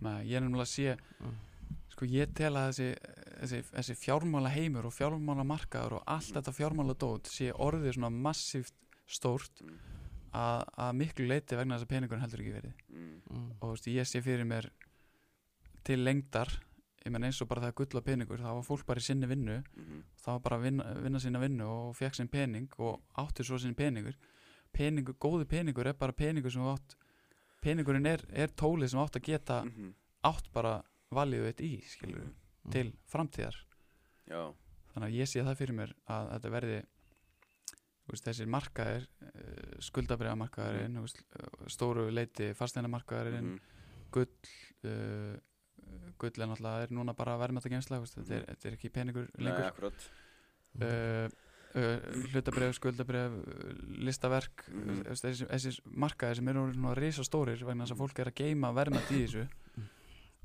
Nei, ég er nefnilega að sé Mm. sko ég tel að þessi, þessi, þessi fjármála heimur og fjármála markaður og allt þetta fjármála dót sé orðið svona massíft stórt Mm. að, að miklu leiti vegna þess að peningurinn heldur ekki verið mm, mm. og þú veist, ég sé fyrir mér til lengdar ég menn eins og bara það er gull og peningur þá var fólk bara í sinni vinnu. Mhm, þá var bara að vinna, vinna sína vinnu og fekk sinn pening og átti svo sinn peningur. Peningur, góði peningur er bara peningur sem átt peningurinn er, er tólið sem átt að geta mhm, átt bara valið þitt í skilur Mm. til framtíðar. Já, þannig að ég sé það fyrir mér að þetta verði þú veist, þessir markaðir uh, skuldabriðamarkaðurinn mm. stóru leiti fasteiнаmarkaðurinn mhm, gull uh, gull er náttúrulega er núna bara verðmættagemsla mm. þetta, er, þetta er ekki peningur Nei, lengur. akkurat. Uh, uh, hlutabref, skuldabref listaverk mm. þessi, þessi markaðir sem eru svona risa stórir vegna þess að fólk er að geima verðmætt í þessu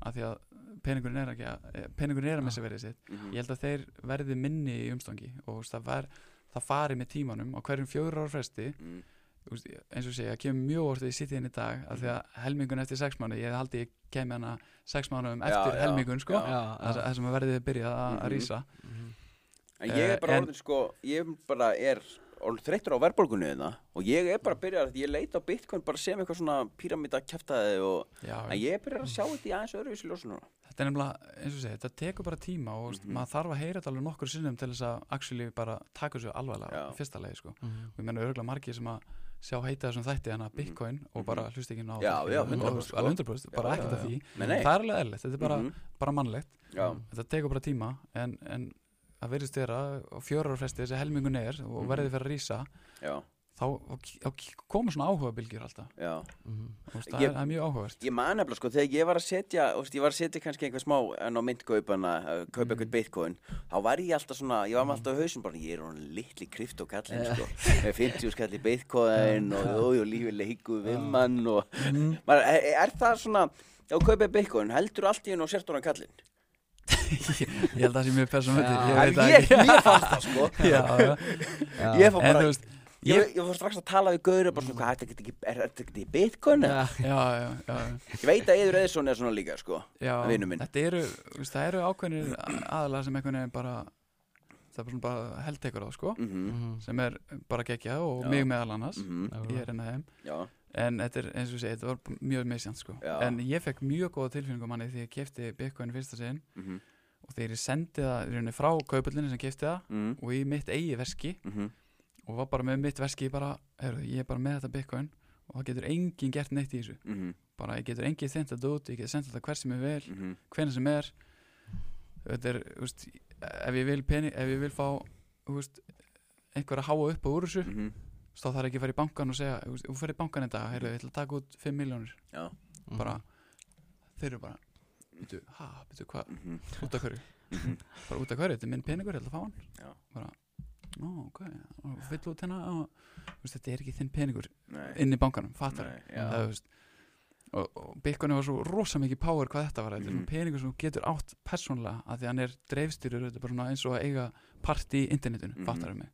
af því að peningurinn er, ekki að, eh, peningurinn er að missa verið sitt. Mhm, ég held að þeir verði minni í umstangi og það, var, það fari með tímanum á hverjum fjögur ára fresti veist, eins og segja, það kemur mjög orðið í sittiðin í dag af því að helmingun eftir sex mánu ég haldi ég kemi hana sex mánuðum Já, eftir já, helmingun sko, þess sem verðið byrjað að Mhm. að rísa Mhm. En ég er Eh, bara en- orðin sko, ég bara er orðin þreyttur á verðbólgunni þeirna og ég er bara að byrja að ég leita á Bitcoin bara sem eitthvað svona píramíta kæftæði og já, en ég er byrjað að sjá þetta í aðeins öðruvísi ljósu núna þetta er nefnilega, eins og segja, þetta tekur bara tíma og mm Mhm. maður þarf að heyra þetta alveg nokkur sinnum til þess að actually bara taka þessu alvarlega fyrsta legi sko. Mhm. og ég menna örgulega margir sem að sjá heita þessum þætti hana Bitcoin og Mhm. bara hlust ekki ná Já, þetta, já, og- 100% og- sko. alveg 100%, bara ekkert af því. Það er alveg eðlilegt, þetta er bara, Mhm, bara mannlegt. Þetta tekur bara tíma en, en að verðist vera á fjórar fresti þessi helmingun er og Mhm. verði fyrir að rísa já, þá þá koma svona áhuga bylgjur alltaf Mhm. Þú veist, það, Ég- er, það er mjög áhugavert Ég man nefnilega sko, þegar ég var að setja veist, ég var að setja kannski einhver smá en á myndkaupana, að kaupa Mhm. eitthvað Bitcoin þá var ég alltaf svona, ég var með alltaf á hausum bara, ég er hún litli kryptokallin Ja. sko, með 50 skall í Bitcoin og þú og lífið leiku við mann og Mhm. maður, er, er það svona ef þú kaupið Bitcoin, heldur allt í hennu og sért hún kallinn? ég held að það sé mjög Já. En ég, mér fannst það sko já, já. Já. Ég en bara, ég, ég, fór strax að tala við Gauri bara svona, hvað, er þetta ekki, er í Bitcoin? Já. já, já, Ég veit að Eður Eðsson er svona líka sko Vinur minn. þetta eru, það eru ákveðnir aðalega sem einhvern veginn bara það er bara, svona bara heldtekur á sko Mhm, Mhm. sem er bara geggjað og Já. mig meðal annars mhm, ég er enn að þeim Já, en þetta er eins og ég segi, þetta var mjög meðsjönd sko. Já. en ég fekk mjög góða tilfinningu manni því ég kefti Bitcoin fyrsta sinn mhm, og þegar ég sendi það frá kaupullinni sem kefti það mhm, og í mitt eigi veski mhm og var bara með mitt veski bara, heyrðu, ég er bara með þetta Bitcoin og það getur enginn gert neitt í þessu. Mhm, bara ég getur enginn þint þetta út ég getur sendt þetta hver sem ég vil, mhm, hvenær sem er. Þetta er, þú veist ef ég vil pening, ef ég vil fá veist, einhver að háa upp á úr þessu mhm. þá þarf ekki að fara í bankan og segja þú fyrir í bankan dag, heyrðu, ég ætla að taka út 5 miljónir Já, bara, þeir eru bara ha, byrju, hvað, mhm, út af hverju? Mhm. Bara út af hverju, þetta er minn peningur, ég ætla að fá hann. Já. bara, ó, ok. Og fyll út hérna og, þú veist, þetta er ekki þinn peningur Nei, inn í bankanum, fattar. Nei, það, veist og, og Bitcoin var svo rosa mikið power hvað þetta var, þetta er svona peningur sem þú getur átt persónlega, að því hann er dreifstýrur þetta er bara svona eins og að eiga part í internetinu, Mhm. fattar það mig?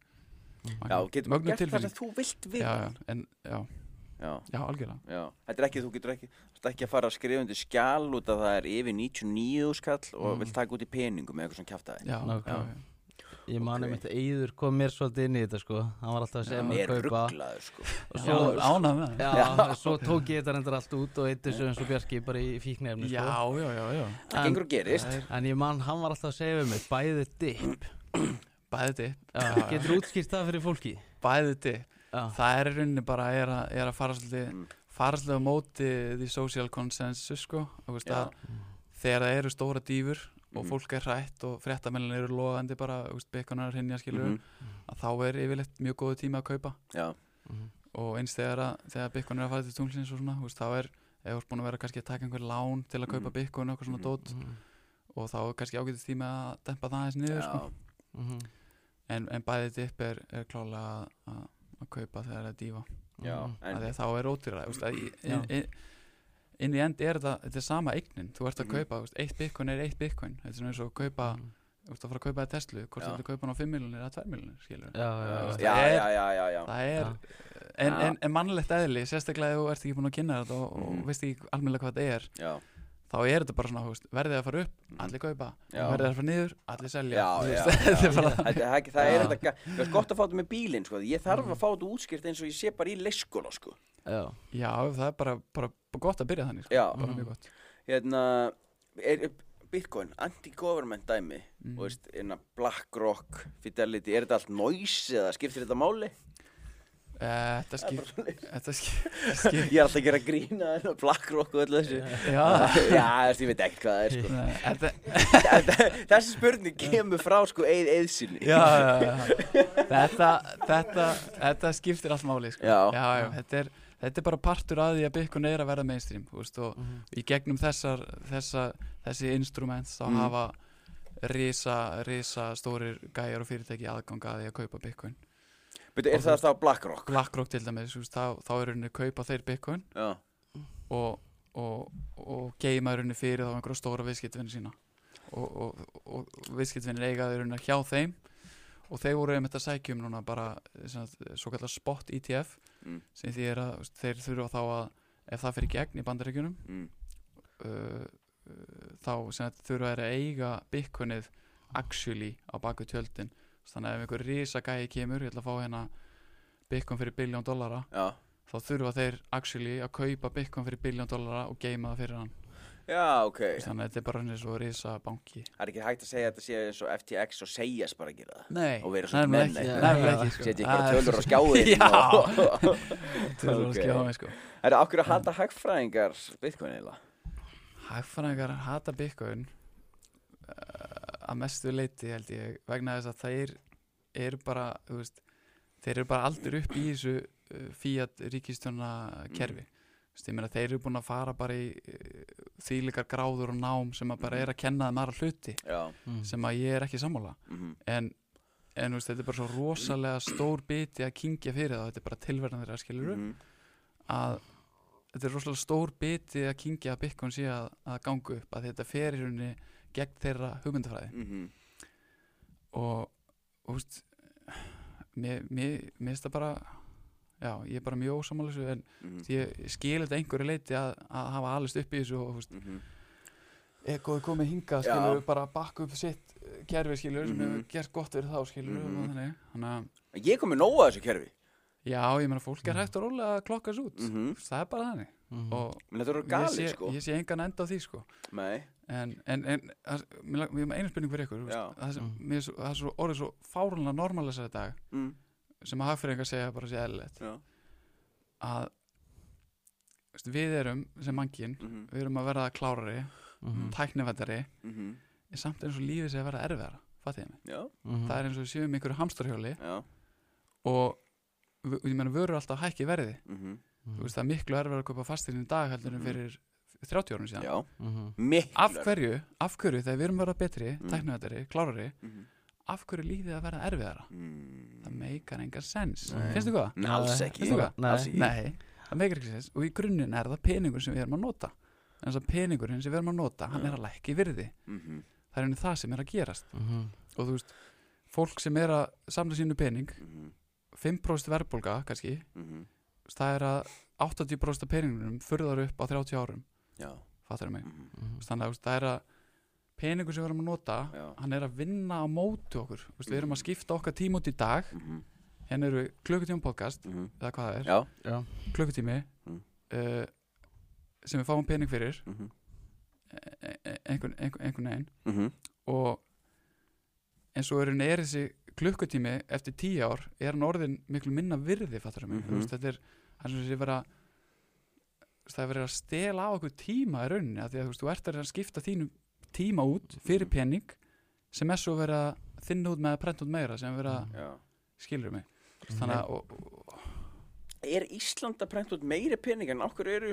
Já, getur maður gert það sem þú vilt við já, en, já, Já, já, algjörlega. Já Þetta er ekki, þú getur ekki Þú ert ekki að fara að skrifa undir skjal út að það er yfir 99 skall og Mm. vill taka út í peningum eða eitthvað svona kjaftaði. Já, já, Nákvæmlega. Já. Ég man Ok. um þetta Eyður kom mér svolítið inn í þetta sko Hann var alltaf að segja Já. mér Mér að kaupa rugglaður sko Og Já, svo, ánægð með það já, svo tók ég þetta reyndar allt út og eitt þessu eins og Bjarki bara í fíknefni já, sko. já, já, já. Það gengur og gerist er En ég man, hann var alltaf að segja við mig Bæði dip bæði dipp já, Getur útskýrt það fyrir fólki bæði dipp Já, það er í rauninni bara er að, er að fara svolítið fara svolítið á móti því social consensus sko Já. að þegar það eru stóra dýfur og Mhm. fólk er hrætt og fréttamennin eru loðandi bara veist, byggunar hrinja skilur Mhm. að þá er yfirleitt mjög góðu tíma að kaupa Já, Mhm. og eins þegar, að, þegar Bitcoin er að fara til tunglsins og svona, veist, þá er ef þú ert búin að vera kannski að taka einhver lán til að kaupa Mhm. Bitcoin og eitthvað svona dót og þá er kannski ágætið tíma að dempa það aðeins niður sko. Mhm. en, en bæðið dipp er, er klálega að, kaupa þegar það er dífa já. En, að því að þá er ódýra inn, í end er þetta, þetta er sama eignin þú ert að Mhm. kaupa, þú veist, eitt bitcoin er eitt bitcoin þetta er svona eins og að kaupa Mhm. þú ert að fara að kaupa það Tesla, hvort þú ert að kaupa hann á 5 miljonir eða 2 miljonir, skilur Já, já, já, já. já, það er- já, já, það er en, en, en mannlegt eðli, sérstaklega ef þú ert ekki búin að kynna þetta og, og Mhm. veist ekki almennilega hvað þetta er já. Þá er þetta bara svona, þú veist, verðið að fara upp Mhm. allir kaupa, Já. verðið að fara niður allir selja, Já, þú já, er Það, það, það, það er þetta Það er gott að fá þetta með bílinn sko. Ég þarf Mhm. að fá þetta útskýrt eins og ég sé bara í leyskóla sko. Já. já, það er bara, bara, bara gott að byrja þannig, sko. Bara mjög gott Hérna er, Bitcoin, anti-government dæmi Mhm. og veist, innan BlackRock, Fidelity er þetta allt noise eða skiptir þetta máli? Eh, þetta Það er svoleiðis. þetta skip, skip Ég er alltaf að gera grína en BlackRock og öllu þessu já, Já, þessi, ég veit ekki hvað það er sko. Nei, þetta, Þessi spurning kemur frá sko eið eðsynni já, já, já. Þetta, þetta, þetta skiptir allt máli sko. Já. já, já, þetta er þetta er bara partur að því að Bitcoin er að vera mainstream þú veist, og Mhm. í gegnum þessar, þessa, þessi instruments þá Mm. hafa risa, risa stórir gæjar og fyrirtæki aðgang að því að kaupa Bitcoin Beidu, Er það þá BlackRock? BlackRock til dæmis, veist, þá, þá er rauninni kaupa þeir Bitcoin Já, og, og, og geima rauninni fyrir þá einhverja stóra viðskiptvinni sína. Og, og, viðskiptvinnir eigaði rauninni hjá þeim og þeir voru einmitt að sækja um núna bara svo kallar spot ETF mm, sem því er að veist, þeir þurfa þá að ef það fyrir gegn í bandaríkjunum mm, uh, uh, þá þetta þurfa þeir að eiga bitcoinið actually á baku tjöldin þannig að ef einhver risa gæi kemur ég ætla að fá hérna bitcoin fyrir biljón dollara Já, þá þurfa þeir actually að kaupa bitcoin fyrir biljón dollara og geima það fyrir hann. Já, ok. Þannig að þetta er bara eins og risa banki Það er ekki hægt að segja að þetta sé eins og FTX og segjast bara gera það? Nei, menn, ekki, ekki sko. Setja Það er- tölur á skjáin Já, tölur á sko. Það er okkur að hata hagfræðingar Bitcoin eða Hagfræðingar hata bitcoin? uh, að mestu leiti held ég vegna þess að þeir eru bara þú veist, þeir eru bara aldur upp í þessu uh, fíat ríkistjóna kerfi mm. meina, þeir eru búin að fara bara í uh, þýlikar gráður og nám sem að bara Mhm. er að kenna þeim aðra hluti Já, Mhm. sem að ég er ekki sammála mhm, en, en þú veist, þetta er bara svo rosalega stór biti að kingja fyrir það þetta er bara tilverðan þeirra skilur mhm, að þetta er rosalega stór biti að kingja að Bitcoin sé að, að ganga upp að þetta fer í rauninni gegn þeirra hugmyndafræði mhm og og veist mér, finnst það bara já, ég er bara mjög ósamála þessu en mhm, ég skil þetta einhverju leiti að, að hafa alist upp í þessu og veist, mhm. Ego er komið hingað Já. skilur bara að bakka upp sitt kerfi skilur sem Mhm. hefur gert gott fyrir þá skilur Mhm. og þannig þannig að Ég kom með nóga þessu kerfi já, ég meina fólk er hægt og rólega að klokka þessu út Mhm. það er bara þannig Mhm. og Men þetta eru ég sé, sko. ég sé engan enda á því sko. Nei, en, en, en það- mér er einu spurning fyrir ykkur þú veist, Já. það, sem, Mm. mér er svo, það er svo orðið svo fárunlega normalisa þetta dag mm, sem að hagfyringar segja bara sé eðlilegt já. að þú veist, við erum sem mannkinn mhm, við erum að verða klárari, Mhm. tæknivættari mhm, en samt eins og lífið sé að verða erfiðara fattið mig, Já, Mhm. það er eins og við séum í einhverju hamsturhjóli já. og v- ég meina vörur alltaf að hækki verði mhm, Mhm. þú veist það er miklu erfiðara að kaupa fastirinn í dag heldur en Mhm. fyrir 30 árum síðan. Já, Mhm. miklu af hverju, af hverju þegar við erum að verða betri Mm. tæknivættari, klárari mhm, af hverju lífið að verða erfiðara? Mm. það meikar engan sens. Finnst þú hvað? Alls ekki. Það? Meikar ekki sens. Og í grunninn er það peningur sem við erum að nota. En þess að peningurinn sem við erum að nota hann er að lækki virði. Mhm, það er henni það sem er að gerast. Mhm. og þú veist, fólk sem er að samla sínu pening mhm, 5% verðbólga kannski mhm, það er að 80% af peningunum furðar upp á 30 árum. Já. Fattar mig, mhm, Mhm. þannig að það er að peningur sem við erum að nota Já. hann er að vinna á móti okkur. Þú veist, við erum að skipta okkar tíma út í dag. Mhm, hérna eru klukkutíma podcast mhm, eða hvað það er, Já. Já. klukkutími Mm. uh, sem við fáum pening fyrir. Mhm, e- e- einhvern, veginn. Mhm, og eins og er, er þessi klukkutími eftir tíu ár er hann orðin miklu minna virði fattar mig, Mhm. mm þetta er það er sem sé vera það er verið að stela á okkur tíma í rauninni af því að þú veist, þú ert að að skipta þínu tíma út fyrir Mhm. pening sem er svo verið að þinna út með að prenta út meira sem er verið að Já. Skilur mig? Þannig að og, og, Er Ísland að prenta út meiri pening en okkur eru,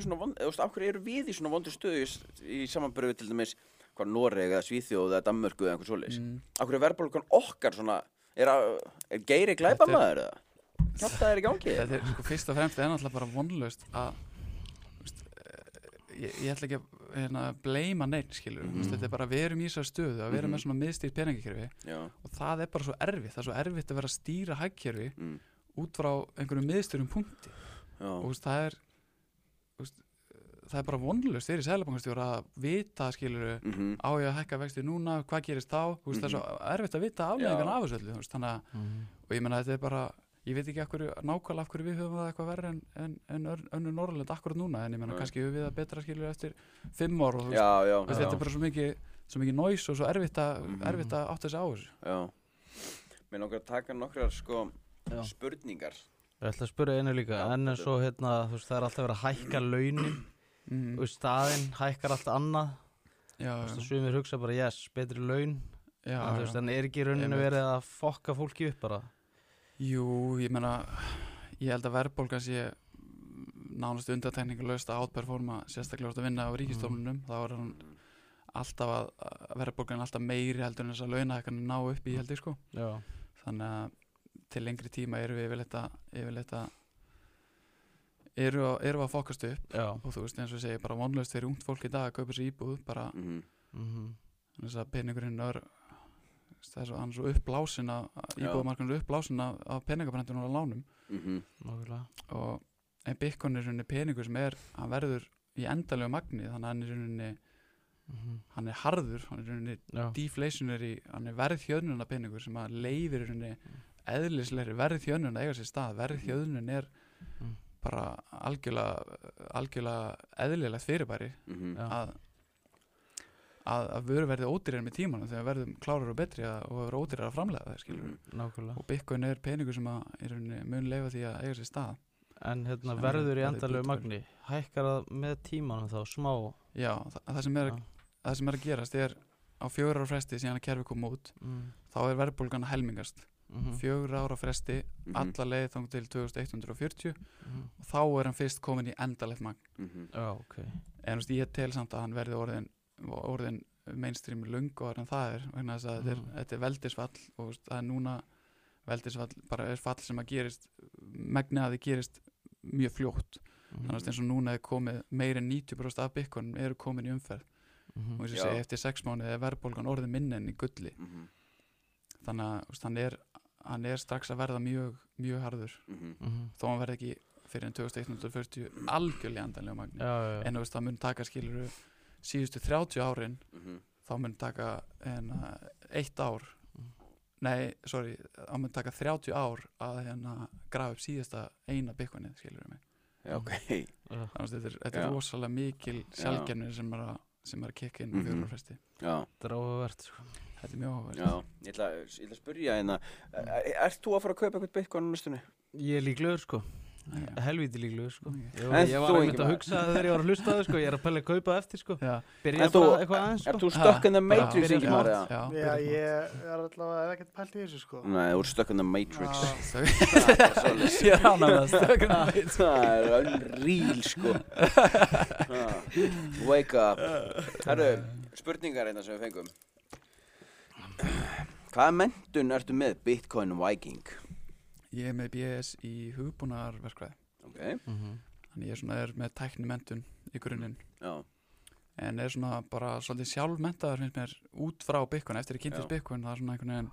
eru við í svona vondur stöðu í, samanbyrðu til dæmis hvað Noreg eða Svíþjóð eða Danmörku eða einhver svoleiðis. Mm, Okkur er verðbólgan okkar svona er, að, er geiri glæpa maður eða? Kjátt er í gangi þetta er sko fyrst og fremst er náttúrulega bara vonlaust að veist, eh, ég, ég ætla ekki að hérna, bleima neitt skilur mm. Mhm. þetta er bara við erum í þessar stöðu að vera Mhm. með svona miðstýrt peningakerfi og það er bara svo erfitt, það er svo erfitt að vera að stýra hagkerfi mm, út frá einhverjum miðstýrum punkti já, og veist, það er veist, það er bara vonlust fyrir sælabankastjóra að vita skilur mhm, á ég að hækka vexti núna, hvað gerist þá þú veist, það er svo erfitt að vita afleðingarna Já. af þessu öllu þú veist, þannig að, Mhm. og ég menna þetta er bara ég veit ekki akkur, nákvæmlega af hverju við höfum það eitthvað verið en, en, en önnur Norrland akkurat núna, en ég menna kannski höfum við það betra skilur eftir fimm ár og þú veist, þetta er bara svo mikið svo mikið næs og svo erfitt að, Mhm. erfitt að átta sig á þessu já. Mér langar að taka nokkrar sko Já. spurningar Ég ætla að spura einu líka, Já, en svo hérna, þú veist, það er alltaf verið að hækka launin, mm. veist, staðinn hækkar alltaf annað, já, þú veist, og sumir hugsa bara, yes, betri laun, já, en þú veist, en er ekki rauninu verið að fokka fólki upp bara? Jú, ég meina ég held að verðbólga sé nánast undatækningulegst að átperforma sérstaklega úr að vinna á ríkistofnunum þá er hann alltaf að að verðbólgan er alltaf meiri heldur en þess að launahækkanir ná upp í held ég sko. Já, þannig að til lengri tíma erum við yfirleitt að eru, að- eru að fokast upp. Já, og þú veist eins og ég segi bara vonlaust fyrir ungt fólk í dag að kaupa sér íbúð bara mhm, mhm, þess að peningurinn er er svo, hann er svo uppblásin að Já. íbúðumarkanur er uppblásin af, af peningabrendunum og lánum. Mhm, nákvæmlega. og en Bitcoin er í rauninni peningur sem er hann verður í endalegu magni þannig að hann er í rauninni Mhm. hann er harður, hann er Já, deflationary, hann er verðhjöðnuna peningur sem að leifir í rauninni eðlislegri verðhjöðnun að eiga sér stað verðhjöðnun er Mm. Bara algjörlega algjörlega eðlilegt fyrirbæri mhm, Já. að að, að vöru verði ódýrar með tímanum þegar verðum klárar og betri að, og vera ódýrar að framlega það skilur mhm. nákvæmlega. og Bitcoin er peningur sem að mun leifa því að eiga sér stað En hérna verður í verður endalegu magni, hækkar það með tímanum þá smá? já, það, það, sem er, Já. það sem er að gerast er á fjögur ára fresti síðan að kerfi kom út Mm. þá er verðbólgan að helmingast Mhm. fjögur ára fresti, Mhm. alla leið þang til 2140 Mhm. og þá er hann fyrst komin í endalegt magn mhm, Já, ok. en þú veist, ég tel samt að hann verði orðin, orðin mainstream lungu en það er vegna þess að þetta, er, Mhm. þetta er veldisfall og þú veist, það er núna veldisfall bara er fall sem að gerist megni að þið gerist mjög fljótt Mhm. þannig að eins og núna er komið meir en 90% af byggunum eru komin í umferð Mhm. og eins og segi eftir sex mánuði er verðbólgan orðin minni enn í gulli mhm, þannig að hann, er, hann er strax að verða mjög, mjög harður. Mhm, Mhm. þó hann verði ekki fyrir en 2140 algjörlega endanlega magni. Já, já, en þú veist það mun taka skiluru síðustu 30 árin mhm, þá mun taka en, uh, eitt ár. Mm. nei, sorry, það mun taka 30 ár að hérna grafa upp síðasta eina byggunni skilur mig. Já, ok. Já. þannig að þetta er, þetta er rosalega mikil sjálfgerni sem er að sem er að kikka inn á Mhm. fjóra fresti. Já, Dráfavert, sko. Þetta er mjög áhverð já, ég ætla, ég ætla að spyrja hérna Er- Ert þú að fara að kaupa eitthvað bitcoin á næstunni? Ég er líklegur, sko. Helvíti líklegur, sko. Ok. Ég, var einmitt ekki að maður? hugsa þegar ég var að hlusta á það, sko. Ég er að pæla að kaupa eftir, sko. Byrja bara þú- eitthvað aðeins, sko. Ert þú stuck in the bara- matrix, Ingimar? smátt. eða? já, ég er allavega ekkert pælt í þessu sko Nei, þú ert stuck in the matrix ég rána það stökun Það er unreal sko Ha, Wake up Herru, spurningar einna sem við fengum Hvaða mentun ertu með Bitcoin Viking? ég er með BS í hugbúnarverkvæði Ok, Mhm. þannig ég er, svona, er með tækni mentun í grunninn já, en er svona bara svolítið sjálfmentaður finnst mér út frá Bitcoin eftir ég kynntist. Bitcoin það er svona einhvern veginn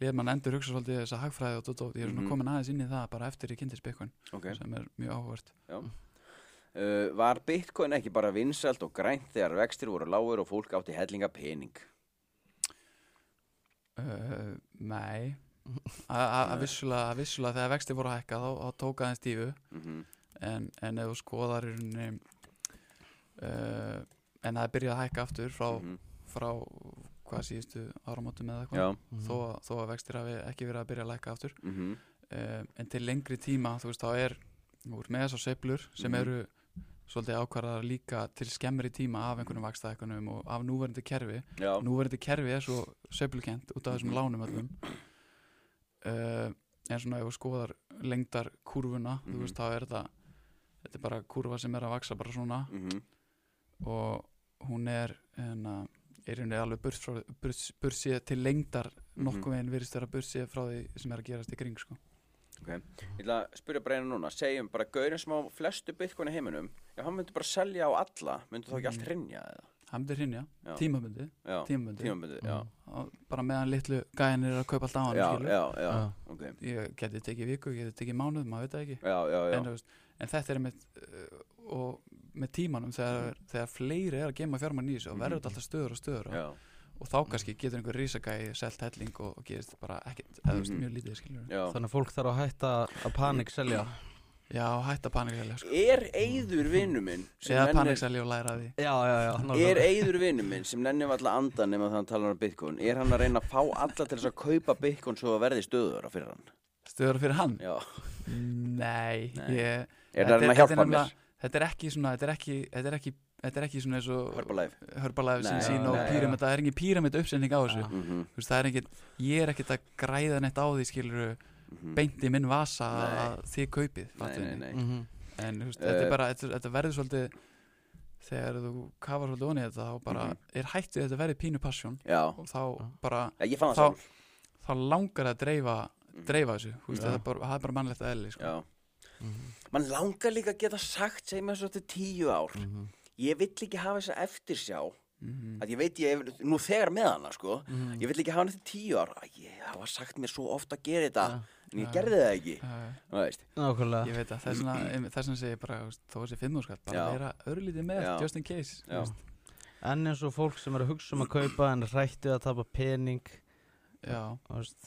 leð mann endur hugsa svolítið þessa hagfræði og dót, ég er svona Mhm. komin aðeins inn í það bara eftir ég kynntist Bitcoin ok sem er mjög áhugavert uh, Var Bitcoin ekki bara vinsælt og grænt þegar vextir voru lágur og fólk átti hellinga pening? Uh, Nei að vissulega, vissulega þegar vexti voru að hækka þá, þá tók aðeins stífu Mm en, en ef þú skoðar uh, en það er byrjað að hækka aftur frá, -hmm. frá hvað síðustu áramótum eða eitthvað Já Mhm. þó, þó að vextir hafi ekki verið að byrja að lækka aftur mm uh, en til lengri tíma þú veist þá er ert með þessar sveiflur sem Mhm. eru svolítið ákvarðar líka til skemmri tíma af einhvernum vakstaðekunum og af núverandi kerfi. Já, núverandi kerfi er svo sveiflukent út af þessum lánum öllum. Uh, en svona ef þú skoðar lengdar kurvuna, Mhm. þú veist, þá er þetta þetta er bara kurva sem er að vaksa bara svona. Mhm, og hún er hérna, er henni alveg burt, frá, burt, burt séð til lengdar Mhm. nokkuð veginn virðist vera burt séð frá því sem er að gerast í kring sko. Ég ætla að spyrja bara einu núna, segjum bara gaurin sem á flestu í heiminum, ef hann myndi bara selja á alla, myndi þá ekki allt Mhm. hrinja eða? hann myndir hrinja, Já. tímabundi Já, tímabundi, tímabundið, já, Og bara meðan litlu gæðin er að kaupa alltaf á hann já, skilur. já, já, Já. ok, ég geti tekið viku, ég geti tekið mánuð, maður veit það ekki. Já, já, já, en, en þetta er með uh, og með tímanum þegar, þegar fleiri er að gema fjármann í þessu og verður þetta alltaf stöður og stöður og, já, og þá kannski getur einhver rísagæði selt helling og, og gerist bara ekkert eða veist Mhm. mjög lítið skilur já. Þannig að fólk þarf að hætta að panik selja já, hætta panikselja sko. Er eyður vinnu minn sem eða nennir, panikselja og læra af því Já, já, já er eyður vinnu minn sem nennir alltaf andan nema þannig að tala um bitcoin, er hann að reyna að fá alla til þess að kaupa bitcoin svo að verði stöður fyrir hann? stöður fyrir hann? Já, nei, Nei. Ég, er það að reyna að hjálpa mér? nefnilega- þetta er ekki svona þetta er ekki, þetta er ekki, þetta er ekki svona eins og Herbalife. Herbalife Nei, sín og nei, píramid það er engin píramid uppsending á þessu Já. Mhm, Þú veist, það er ekkit, ég er ekkit að græða neitt á því skilur mhm. beint í minn vasa Nei. að þið kaupið Nei, nei, nei Mhm. en veist, Eh. þetta er bara, þetta, þetta verður svolítið þegar þú kafar svolítið onni þetta þá bara Mhm. er hægt við þetta verði pínu passion Já, og þá Já. bara, Já, ég fann það Þá- þá langar það að dreifa Mhm. dreifa þessu, veist, það er bara, það er bara mannlegt eðli sko. Já, Mhm. mann langar líka að geta sagt segjum við svo til tíu ár Mhm. Ég vill ekki hafa þessa eftirsjá Mhm. að ég veit ég nú þegar með hana sko. Ég vill ekki hafa eftir tíu ár Æ, Ég hafa sagt mér svo ofta að gera þetta Já, En ég gerði það ekki Nákvæmlega ég veit að þess vegna þess vegna segi ég bara, þó þessi fimmur skatt bara Já. vera örlítið með, Já. just in case. En eins og fólk sem er að hugsa um að kaupa en rættu að tapa pening Já,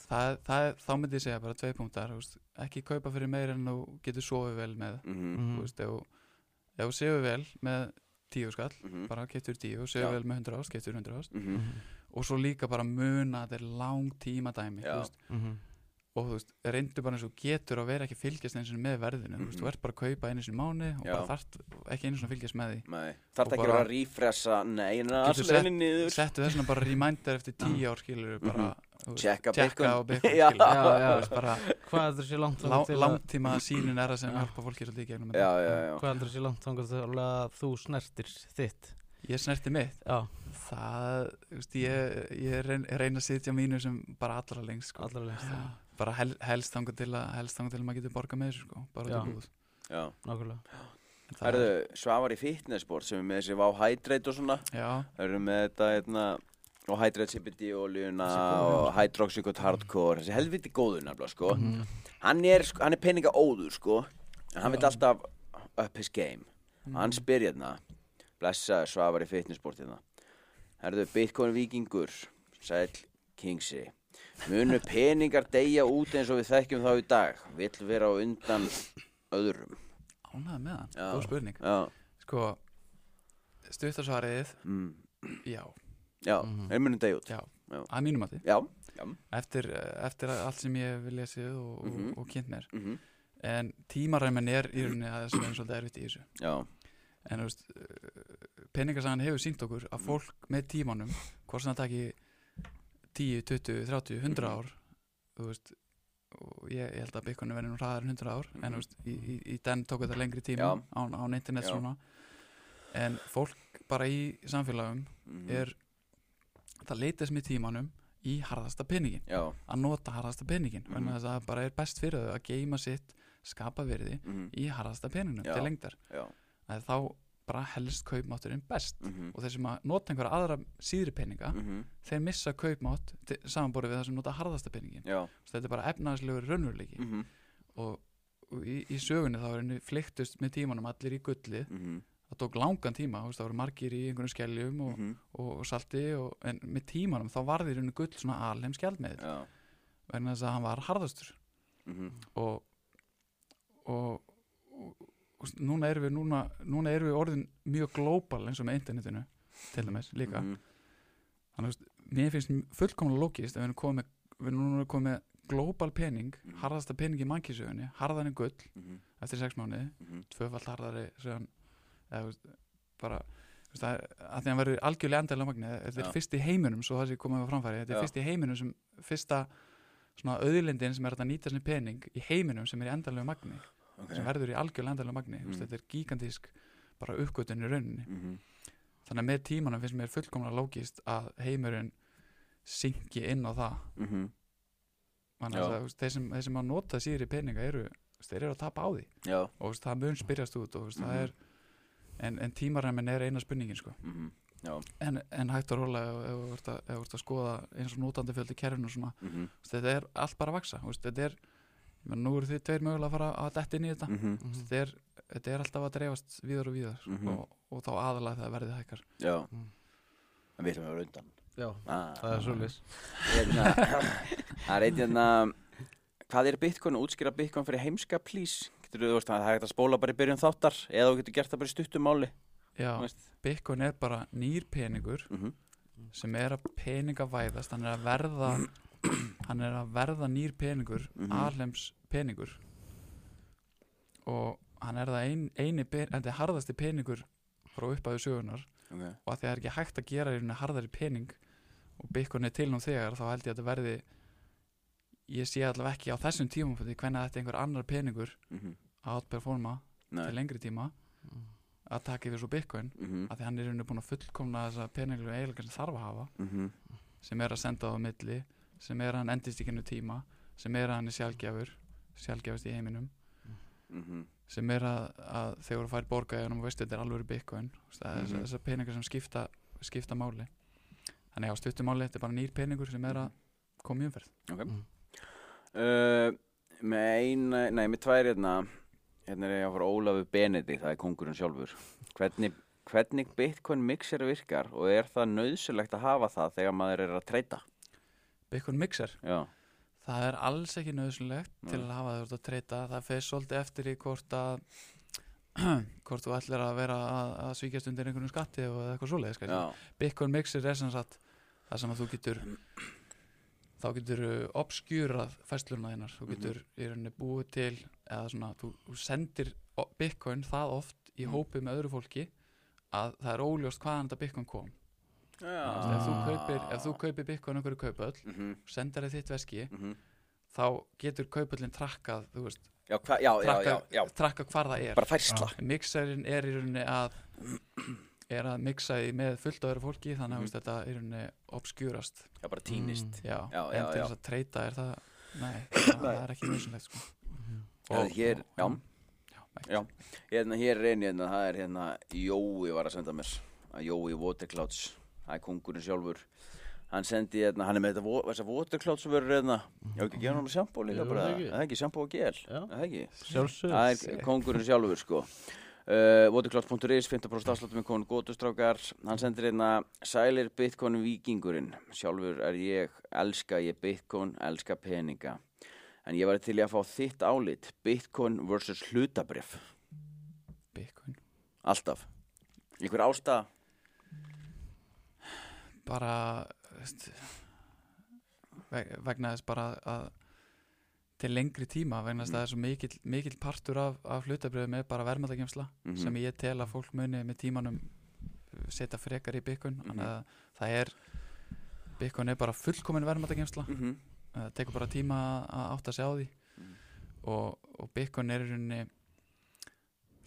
það, það, þá myndi ég segja bara tvei punktar, ekki kaupa fyrir meir en þú getur sofið vel með Mhm. þú veist, ef þú- sefur vel með tíu skall, mhm, bara getur tíu og Já. sefur vel með hundra ást, getur hundra ást mhm. Mhm. og svo líka bara muna að þetta er lang tíma dæmi Já. þú veist, Mhm. Og þú veist, reyndu bara eins og getur að vera ekki fylgjast eins og með verðinu þú veist, Mhm. þú ert bara að kaupa einu sinni mánu og Já. bara þarft ekki einu sinni að fylgjast með því Og ekki að bara- vera að rífressa Nei, en það er sett- allir niður settu þessuna bara reminder eftir tíu ár skilur bara, þú veist, Checka Bitcoin Já. skilur, Já, já. þú veist, bara Hvað heldur sér langt að langtíma sínin er það sem Já. hjálpa fólki svolítið í gegnum Já, þetta. já, já Hvað heldur sér langt að þú snertir þitt ég snerti mitt Já, það, þú veist, ég, ég reyn, reyna að sitja mínu sem bara allra lengst sko. allra lengst Já, bara hel, helst þangað til að helst þangað til að maður getur borgað með þessu sko, bara Já. til búð Já, Nákvæmlega. Það er- Herðu, Svavar í fitnessport sem er með þessi Vá Hydrate og svona. Já, Það eru með þetta hérna og Hydrate CBD Þessi góðu, og Hydroxycut Hardcore. Þessi helviti góður nefnilega sko. Mhm. hann er, sko- hann er peninga óður sko. En hann vil alltaf up his game. Mm. hann spyr hérna blessa Svavar í fitnessport hérna. Herðu, Bitcoin vikingur sæl Kingsi munu peningar deyja út eins og við þekkjum þá í dag? Vill vera á undan öðrum. Ánægð með hann, góð spurning. Já, sko, stuttasvariðið mm, já, já, Mhm. þeir munu deyja út. Já, að mínum já, já, eftir, eftir allt sem ég hef lesið og, Mhm. og, og kynnt mér. Mhm, en tímaræmin er í rauninni að þess veginn svolítið erfitt í þessu. Já. En þú veist, peningasagan hefur sínt okkur að fólk með tímanum hvort sem það taki 10, 20, 30, 100 Mhm. ár þú veist og ég, ég held að byggunni verði nú hraðar en 100 ár en Mhm. þú veist, í, í, í den tók þetta lengri tíma Já. án, án internet Já. svona en fólk bara í samfélagum mhm, er það leitast með tímanum í harðasta peningin já, að nota harðasta peningin Mhm. mm að það bara er best fyrir þau að geima sitt skapa virði mhm, í harðasta Já. til lengdar þá bara helst kaupmátturinn best. Mhm, og þeir sem að nota einhverja aðra síðri peninga mhm, þeir missa kaupmátt samanborið við það sem nota harðasta peningin þetta er bara efnaðslegur raunveruleiki. Mhm, og, og í, í sögunni þá er henni flyktust með tímanum allir í gullið mhm, það tók langan tíma, veist, það voru margir í einhverjum skeljum og, mhm, og, og salti og, en með tímanum þá varði henni gull svona alheim skjaldmiðl já. Vegna þess að hann var harðastur. Mhm, og og, núna erum við núna, núna erum við orðin mjög global eins og með internetinu til dæmis líka mhm, þannig að mér finnst fullkomlega logist að við erum komið við erum núna komið með global pening, Mhm. harðasta pening í mannkísögunni, harðan er gull mhm, eftir sex mánuði, mhm, tvöfall harðari sem, eða veist, bara veist, er, að því að hann verður algjörlega endalega magni, þetta er Já. fyrst í heiminum svo það sé komið á framfæri, þetta er Já. fyrst í heiminum sem fyrsta svona auðlindin sem er að nýta sinni pening í heiminum sem er í endanlegu magni Ok. sem verður í algjörlega endanlegu magni mm. Mm. þetta er gigantísk bara uppgötun í rauninni Mhm. þannig að með tímanum finnst mér fullkomlega lógist að heimurinn syngi inn á það Mhm. þannig Já. að þeir sem, þeir sem að nota síðri peninga eru, þeir eru að tapa á því Já. og veist, það mun spyrjast út og veist, Mhm. það er en, en tímaræmin er eina spurningin sko. Mhm. En, en hægt að róla ef þú ert að, skoða eins og notandi fjöldi kerfinu Mhm. þú veist, þetta er allt bara að vaksa þetta er, menn, nú eru þið tveir mögulega að fara að detta inn í þetta Mhm. Þú veist, þetta, er, þetta er alltaf að dreifast víðar og víðar Mhm. og, og þá aðalega þegar verðið hækkar Já. Mm. En við erum að vera undan. Já, Ah. það er svolítið Hérna, það er einn hérna, hvað er Bitcoin og útskýra Bitcoin fyrir heimska, please? Getur þú, þú veist, það er hægt að spóla bara í byrjun þáttar eða þú getur gert það bara í stuttum máli. Já, þú veist. Bitcoin er bara nýr peningur Mhm. sem er að peningavæðast hann er að verða hann er að verða nýr peningur Mhm. alheims peningur og hann er það ein, eini þetta er harðasti peningur frá upphæðu sögunar Ok. og að því það er ekki hægt að gera í rauninni harðari pening og Bitcoin er til nú þegar þá held ég að þetta verði ég sé allavega ekki á þessum tímum hvernig þetta er einhver annar peningur Mhm. að outperforma til Nei. lengri tíma að taka yfir svo Bitcoin Mhm. að því hann er í rauninni búin að fullkomna þessa peninglu eiginlega sem þarf að hafa Mhm. sem er að senda á milli sem er að hann endist í kennu tíma sem er að hann er sjálfgjafur sjálfgjafist í heiminum Mhm. sem er að, að þegar þú fær borga í hann og veist þetta er alveg er Mhm. þessar peningar sem skipta, skipta máli þannig á stuttum máli þetta er bara nýr peningur sem er að koma í umferð Mm. Uh, með ein, nei, með tvær hérna, hérna er ég að fara Ólafur Benedikt, það er kongurinn sjálfur. Hvernig, hvernig Bitcoin mixer virkar og er það nöðsulegt að hafa það þegar maður er að treyta? Bitcoin mixer, Já. það er alls ekki nöðsynlegt til að hafa það að treyta það fer svolítið eftir í hvort að hvort þú ætlir að vera að, að svíkjast undir einhvern skatti og eitthvað svoleiðis. Bitcoin Mixer er sem sagt það sem að þú getur þá getur obskjúrað fæsluna þínar þú Mhm. getur í rauninni búið til eða svona, þú, þú sendir Bitcoin það oft í Mhm. hópi með öðru fólki að það er óljóst hvaðan þetta Bitcoin kom ef, þú kaupir, ef þú kaupir Bitcoin okkur kaupöll Mhm, sendir þið þitt veski mhm. þá getur kaupöllin trakkað þú veist, Já, hva, já, já, já, trakkað, já, trakkað hvar það er bara færsla. mixerinn er í rauninni að er að mixa því með fullt öðru fólki þannig að mm. þetta í rauninni obskjúrast Já, bara týnist. já, Já, en já, til já. þess að treyta er það nei, það, það er ekki nöðsynlegt sko. Já, hér, já, já, já. Hérna, hér er einu, hérna, það er hérna, Jói var að senda mér, að Jói Waterclouds, það er kongurinn sjálfur. Hann sendi hérna, hann er með Waterclouds vörur hérna, já, ekki gefa hann með sjampo líka bara, það er ekki. Sjampo og gel, það er ekki. Það er kongurinn sjálfur sko. Uh, Watercloud.is 15% afsláttum með konu gótustrákar hann sendir hérna Sælir Bitcoin vikingurinn sjálfur er ég, elska ég Bitcoin elska peninga. En ég var til í að fá þitt álit. Bitcoin versus hlutabrif Bitcoin. Alltaf. Einhver ástæða bara veist, ve- vegna þess bara að til lengri tíma vegna þess að það er svo mikill, mikill partur af, af hlutabriðum er bara verðmættagemsla Mhm. sem ég tel að fólk muni með tímanum setja frekar í Mhm. þannig að það er Bitcoin er bara fullkomin verðmættagemsla mm -hmm. það tekur bara tíma að átta sig á því Mhm. og, og Bitcoin er í rauninni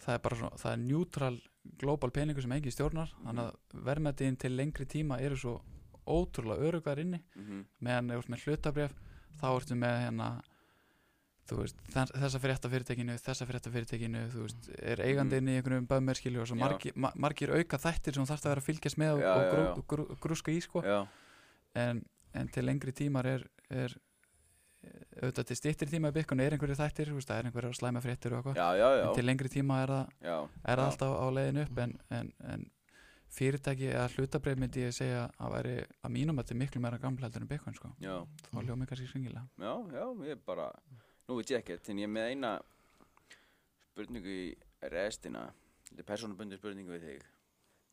það er bara svo, það er neutral global peningur sem engin stjórnar þannig að verðmættin til lengri tíma eru svo ótrúlega örugar inni. Meðan ef þú ert með hlutabref þá ertu með hérna veist, þess- þessa frétta fyrirtekinu þessa frétta fyrirtekinu, þú veist er eigandinn í einhverjum bömmir skilju og svo margir, ma margir auka þættir sem þarfst að vera að fylgjast með Já, og já, grú, grú, grúska í sko. En, en til lengri tímar er, er auðvitað til stýttir tíma í byggun er einhverju þættir, veist, það er einhverju slæma fréttir og eitthvað, en til lengri tíma er það, er já. alltaf á leiðin upp en, en, en fyrirtæki eða hlutabreyf myndi ég segja að væri að mínum að þetta er miklu meira gamla heldur en byggun sko, þá ljómi kannski skringilega. Já, já, ég bara Nú veit ég ekkert, en ég með eina spurningu í restina Þetta er persónubundi spurningu við þig.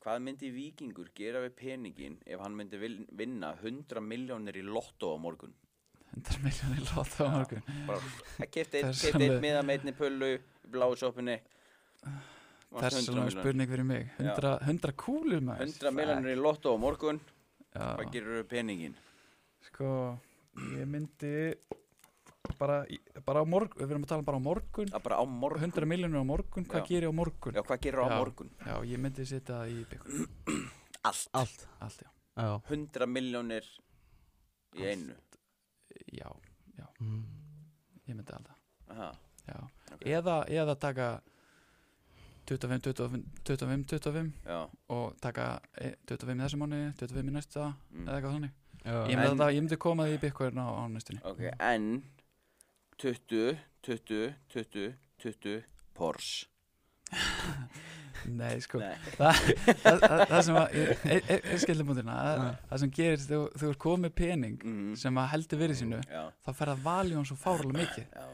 Hvað myndi vikingur gera við peningin ef hann myndi vinna 100 miljónir í lottó á morgun? 100 miljónir láta á morgun. Bara, að kefti einn, Þess kefti einn alveg- miða með einni pullu í bláu soppunni þess vegna spurning fyrir mig. 100, 100 kúlur maður. 100 miljónir í lottó á morgun. Já, Hvað gerur peningin? sko ég myndi bara, bara á morgun, við verðum að tala bara á morgun. Það er bara á morgun. 100 miljonur á morgun, hvað gerir á morgun? Já, hvað gerir á morgun? Já, ég myndi setja það í byggur Allt. Allt. Allt, já. Já. 100 miljónir í einu Já, mm. ég myndi alltaf Aha, Já, ok. eða, eða taka 25, 25, 25, 25 Já, og taka e, 25 í þessu mánu 25 í næsta, mm. eða eitthvað þannig. Já. Ég myndi, En- þetta, ég myndi koma því í byggur á, á næstunni. Ok, en 20, 20, 20, 20 Porsche Nei, sko. Nei, það, það, það, það sem að er skildabúndina, Já. það sem gerist þegar þú ert komið pening mm. sem að heldur verið sínu Já, þá fer að valja hann svo fárlega mikið. Já,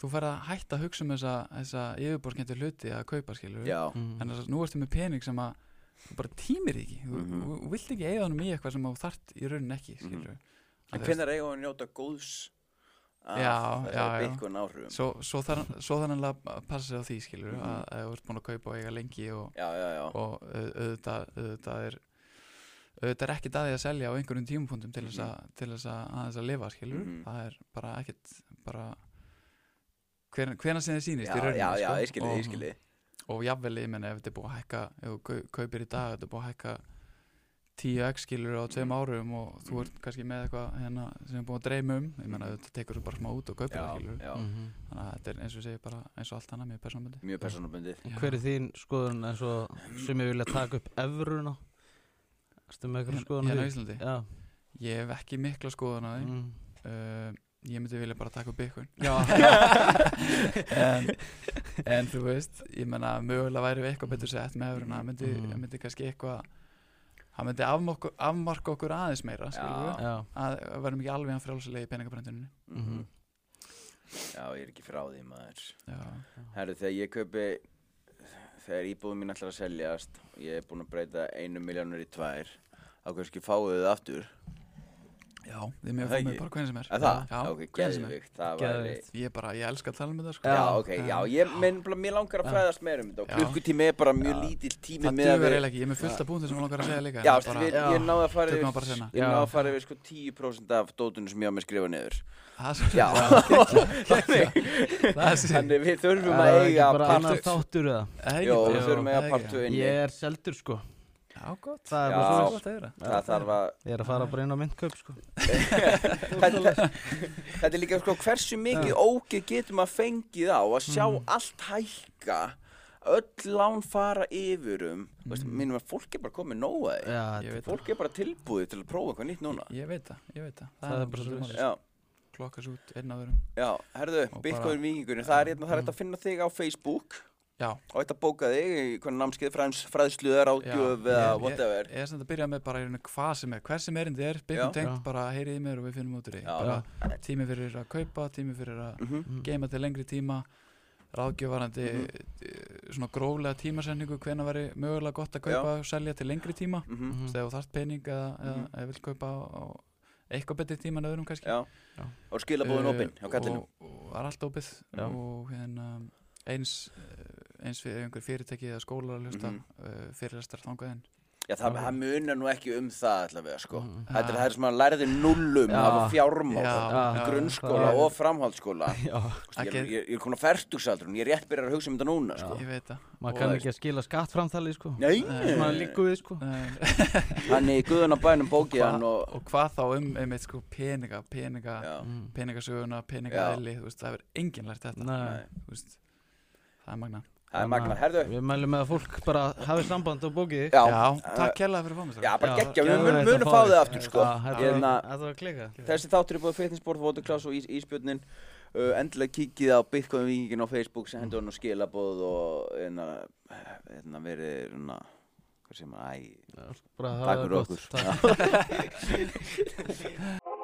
þú fer að hætta að hugsa um þessa, þessa yfirborskjöndu hluti að kaupa skilur já. Mm. en þess að nú ertu með pening sem að þú bara tímir ekki. Þú, Mhm. þú, þú vilt ekki eiga honum í eitthvað sem þú þart í raunin ekki skilur En hvernig er eiga að njóta góðs Já, já, já. Bitcoin áhrifum svo, svo hann að passa sig á því skilur Mhm. að, að þú ert búin að kaupa og eiga lengi og, Já, já, já og au- auðvitað, auðvitað er auðvitað er ekkert að því að selja á einhverjum tímapunktum til þess að, til þess að aðeins að lifa skilur, Mhm. það er bara ekkert bara hver, hvena sem þið sýnist í já, sko. og, og jafnvel, ég menn ef þetta er búið að hækka ef þú kau- kaupir í dag, þetta er búið að hækka 10x skilur á tveim árum og þú ert kannski með eitthvað hérna, sem er búið að dreyma um, ég menna þetta tekur þú bara smá út og kaupir það skilur já, Mhm. þannig að þetta er eins og segir bara eins og allt annað mjög persónbundið mjög persónabundið. Hver er þín skoðun eins og sem ég vilja taka upp evruna? Erstu með eitthvað skoðun á hérna á? Íslandi? Já. Ég hef ekki mikla skoðan á því. Mm. uh, ég myndi vilja bara taka upp Já. En, en þú veist ég menna mögulega væri við eitthvað betur sett með öfruna myndi, Mhm. myndi kannski eitthvað það myndi afmarka, afmarka okkur aðeins meira við, að verðum ekki alveg að frjálsulegi í peningabrendunni Mhm. Já, ég er ekki frá því maður. Herru, þegar ég kaupi þegar íbúðum mín ætlar að seljast og ég er búinn að breyta einu miljónur í tvær þá kannski fáið þið aftur já þið með að ekki? mig bara hvernig sem er. Að það? já, ok, hvernig sem er geðvikt, Geðveikt. ég bara, ég elska að tala um þetta sko. Já, ok, já, ég, minn, mér langar að fræðast meira um þetta og klukkutími er bara mjög Já. lítill tími það með að við eiginlega ekki, ég er með fullt af búntum sem ég langar að segja líka Já, bara, við, Já. ég náði að fara yfir ég náði að fara yfir sko 10% af dótunum sem ég á mig að skrifa niður. Er Já, þannig, er við þurfum að er eiga ekki bara part annar þáttur eða? Það er ekki? Jó, bara- við þurfum að eiga það er part ekki. 2 inni. Ég er seldur sko Já, gott. Það er bara Það gott að. Það að Ég er að fara bara inn á myndkaup sko. Þetta, þetta er líka sko hversu mikið ógeð getur maður fengið á að sjá Mhm. allt hækka öll lán fara yfir um mm. veist, minnum að fólk er bara komið nóga því. Já, Ég veit fólk er bara tilbúið til að prófa eitthvað nýtt núna. Ég veit það, ég veit það. Það er bara svolítið svoleiðis. málið. já, Klokkas út einn af öðrum. Já, herðu, Bitcoin bara- vikingurinn það er hérna, það er hægt að finna þig á Facebook Já, og þetta bóka þig í hvernig námskeið fræðs, fræðslu eða whatever ég er sem þetta að byrja með bara hvað sem er Hver sem erindi er, byggjum tengt, bara heyrið í mér og við finnum út úr því Já. Bara tími fyrir að kaupa, tími fyrir að. Mm. geima til lengri tíma ráðgjöfarandi mm svona gróflega tímasetningu hvena veri mögulega gott að kaupa og selja til lengri tíma Mhm. Mhm. þegar þú þarft pening eða, eða, Mhm. eða vill kaupa á, eitthvað betri tíma en öðrum kannski Já, Já. og skilabóðin Eh, opinn hjá kallinum og, og það er allt opið og hérna eins eh, eins fyrir einhver fyrirtæki eða skólar að hlusta mm fyrirlestar þangaðinn Já, það, það munar nú ekki um það allavega, sko. Mhm. Þetta er það sem að lærði nullum Já. af fjármál, Já, Já. já, grunnskóla það er- og framhaldsskóla. Já, Ég, ég, ég er komin á færtugsaldrun, ég er rétt byrjar að hugsa um þetta núna, sko. ég veit það maður kann ekki að skila skattframtali sko Nei, Nei. Svona líku við sko Þannig guðun á bænum bókið Hva- hann og... og hvað þá um einmitt sko peninga peninga, Já, Mm. peningasöguna, Já. peningaðili þú veist, það hefur enginn lært þetta Nei, þú veist, það er magna það er magna. Herðu, Við mælum með að fólk bara hafi samband og bókið já, já, takk kærlega fyrir að fá mig Já, bara geggja, við munum að fá þið aftur, sko. Þetta Hérna, var- klika Þessi þáttur er búið fitnessport, Votuklaus og ís, Ísbjörnin. Uh, endilega kíkið á Bitcoin vikingin á Facebook, sendu hann og skilabóð og hérna, hérna verið, hérna, hvað sem að, æ, Bara Takk fyrir það okkur. gott. Takk.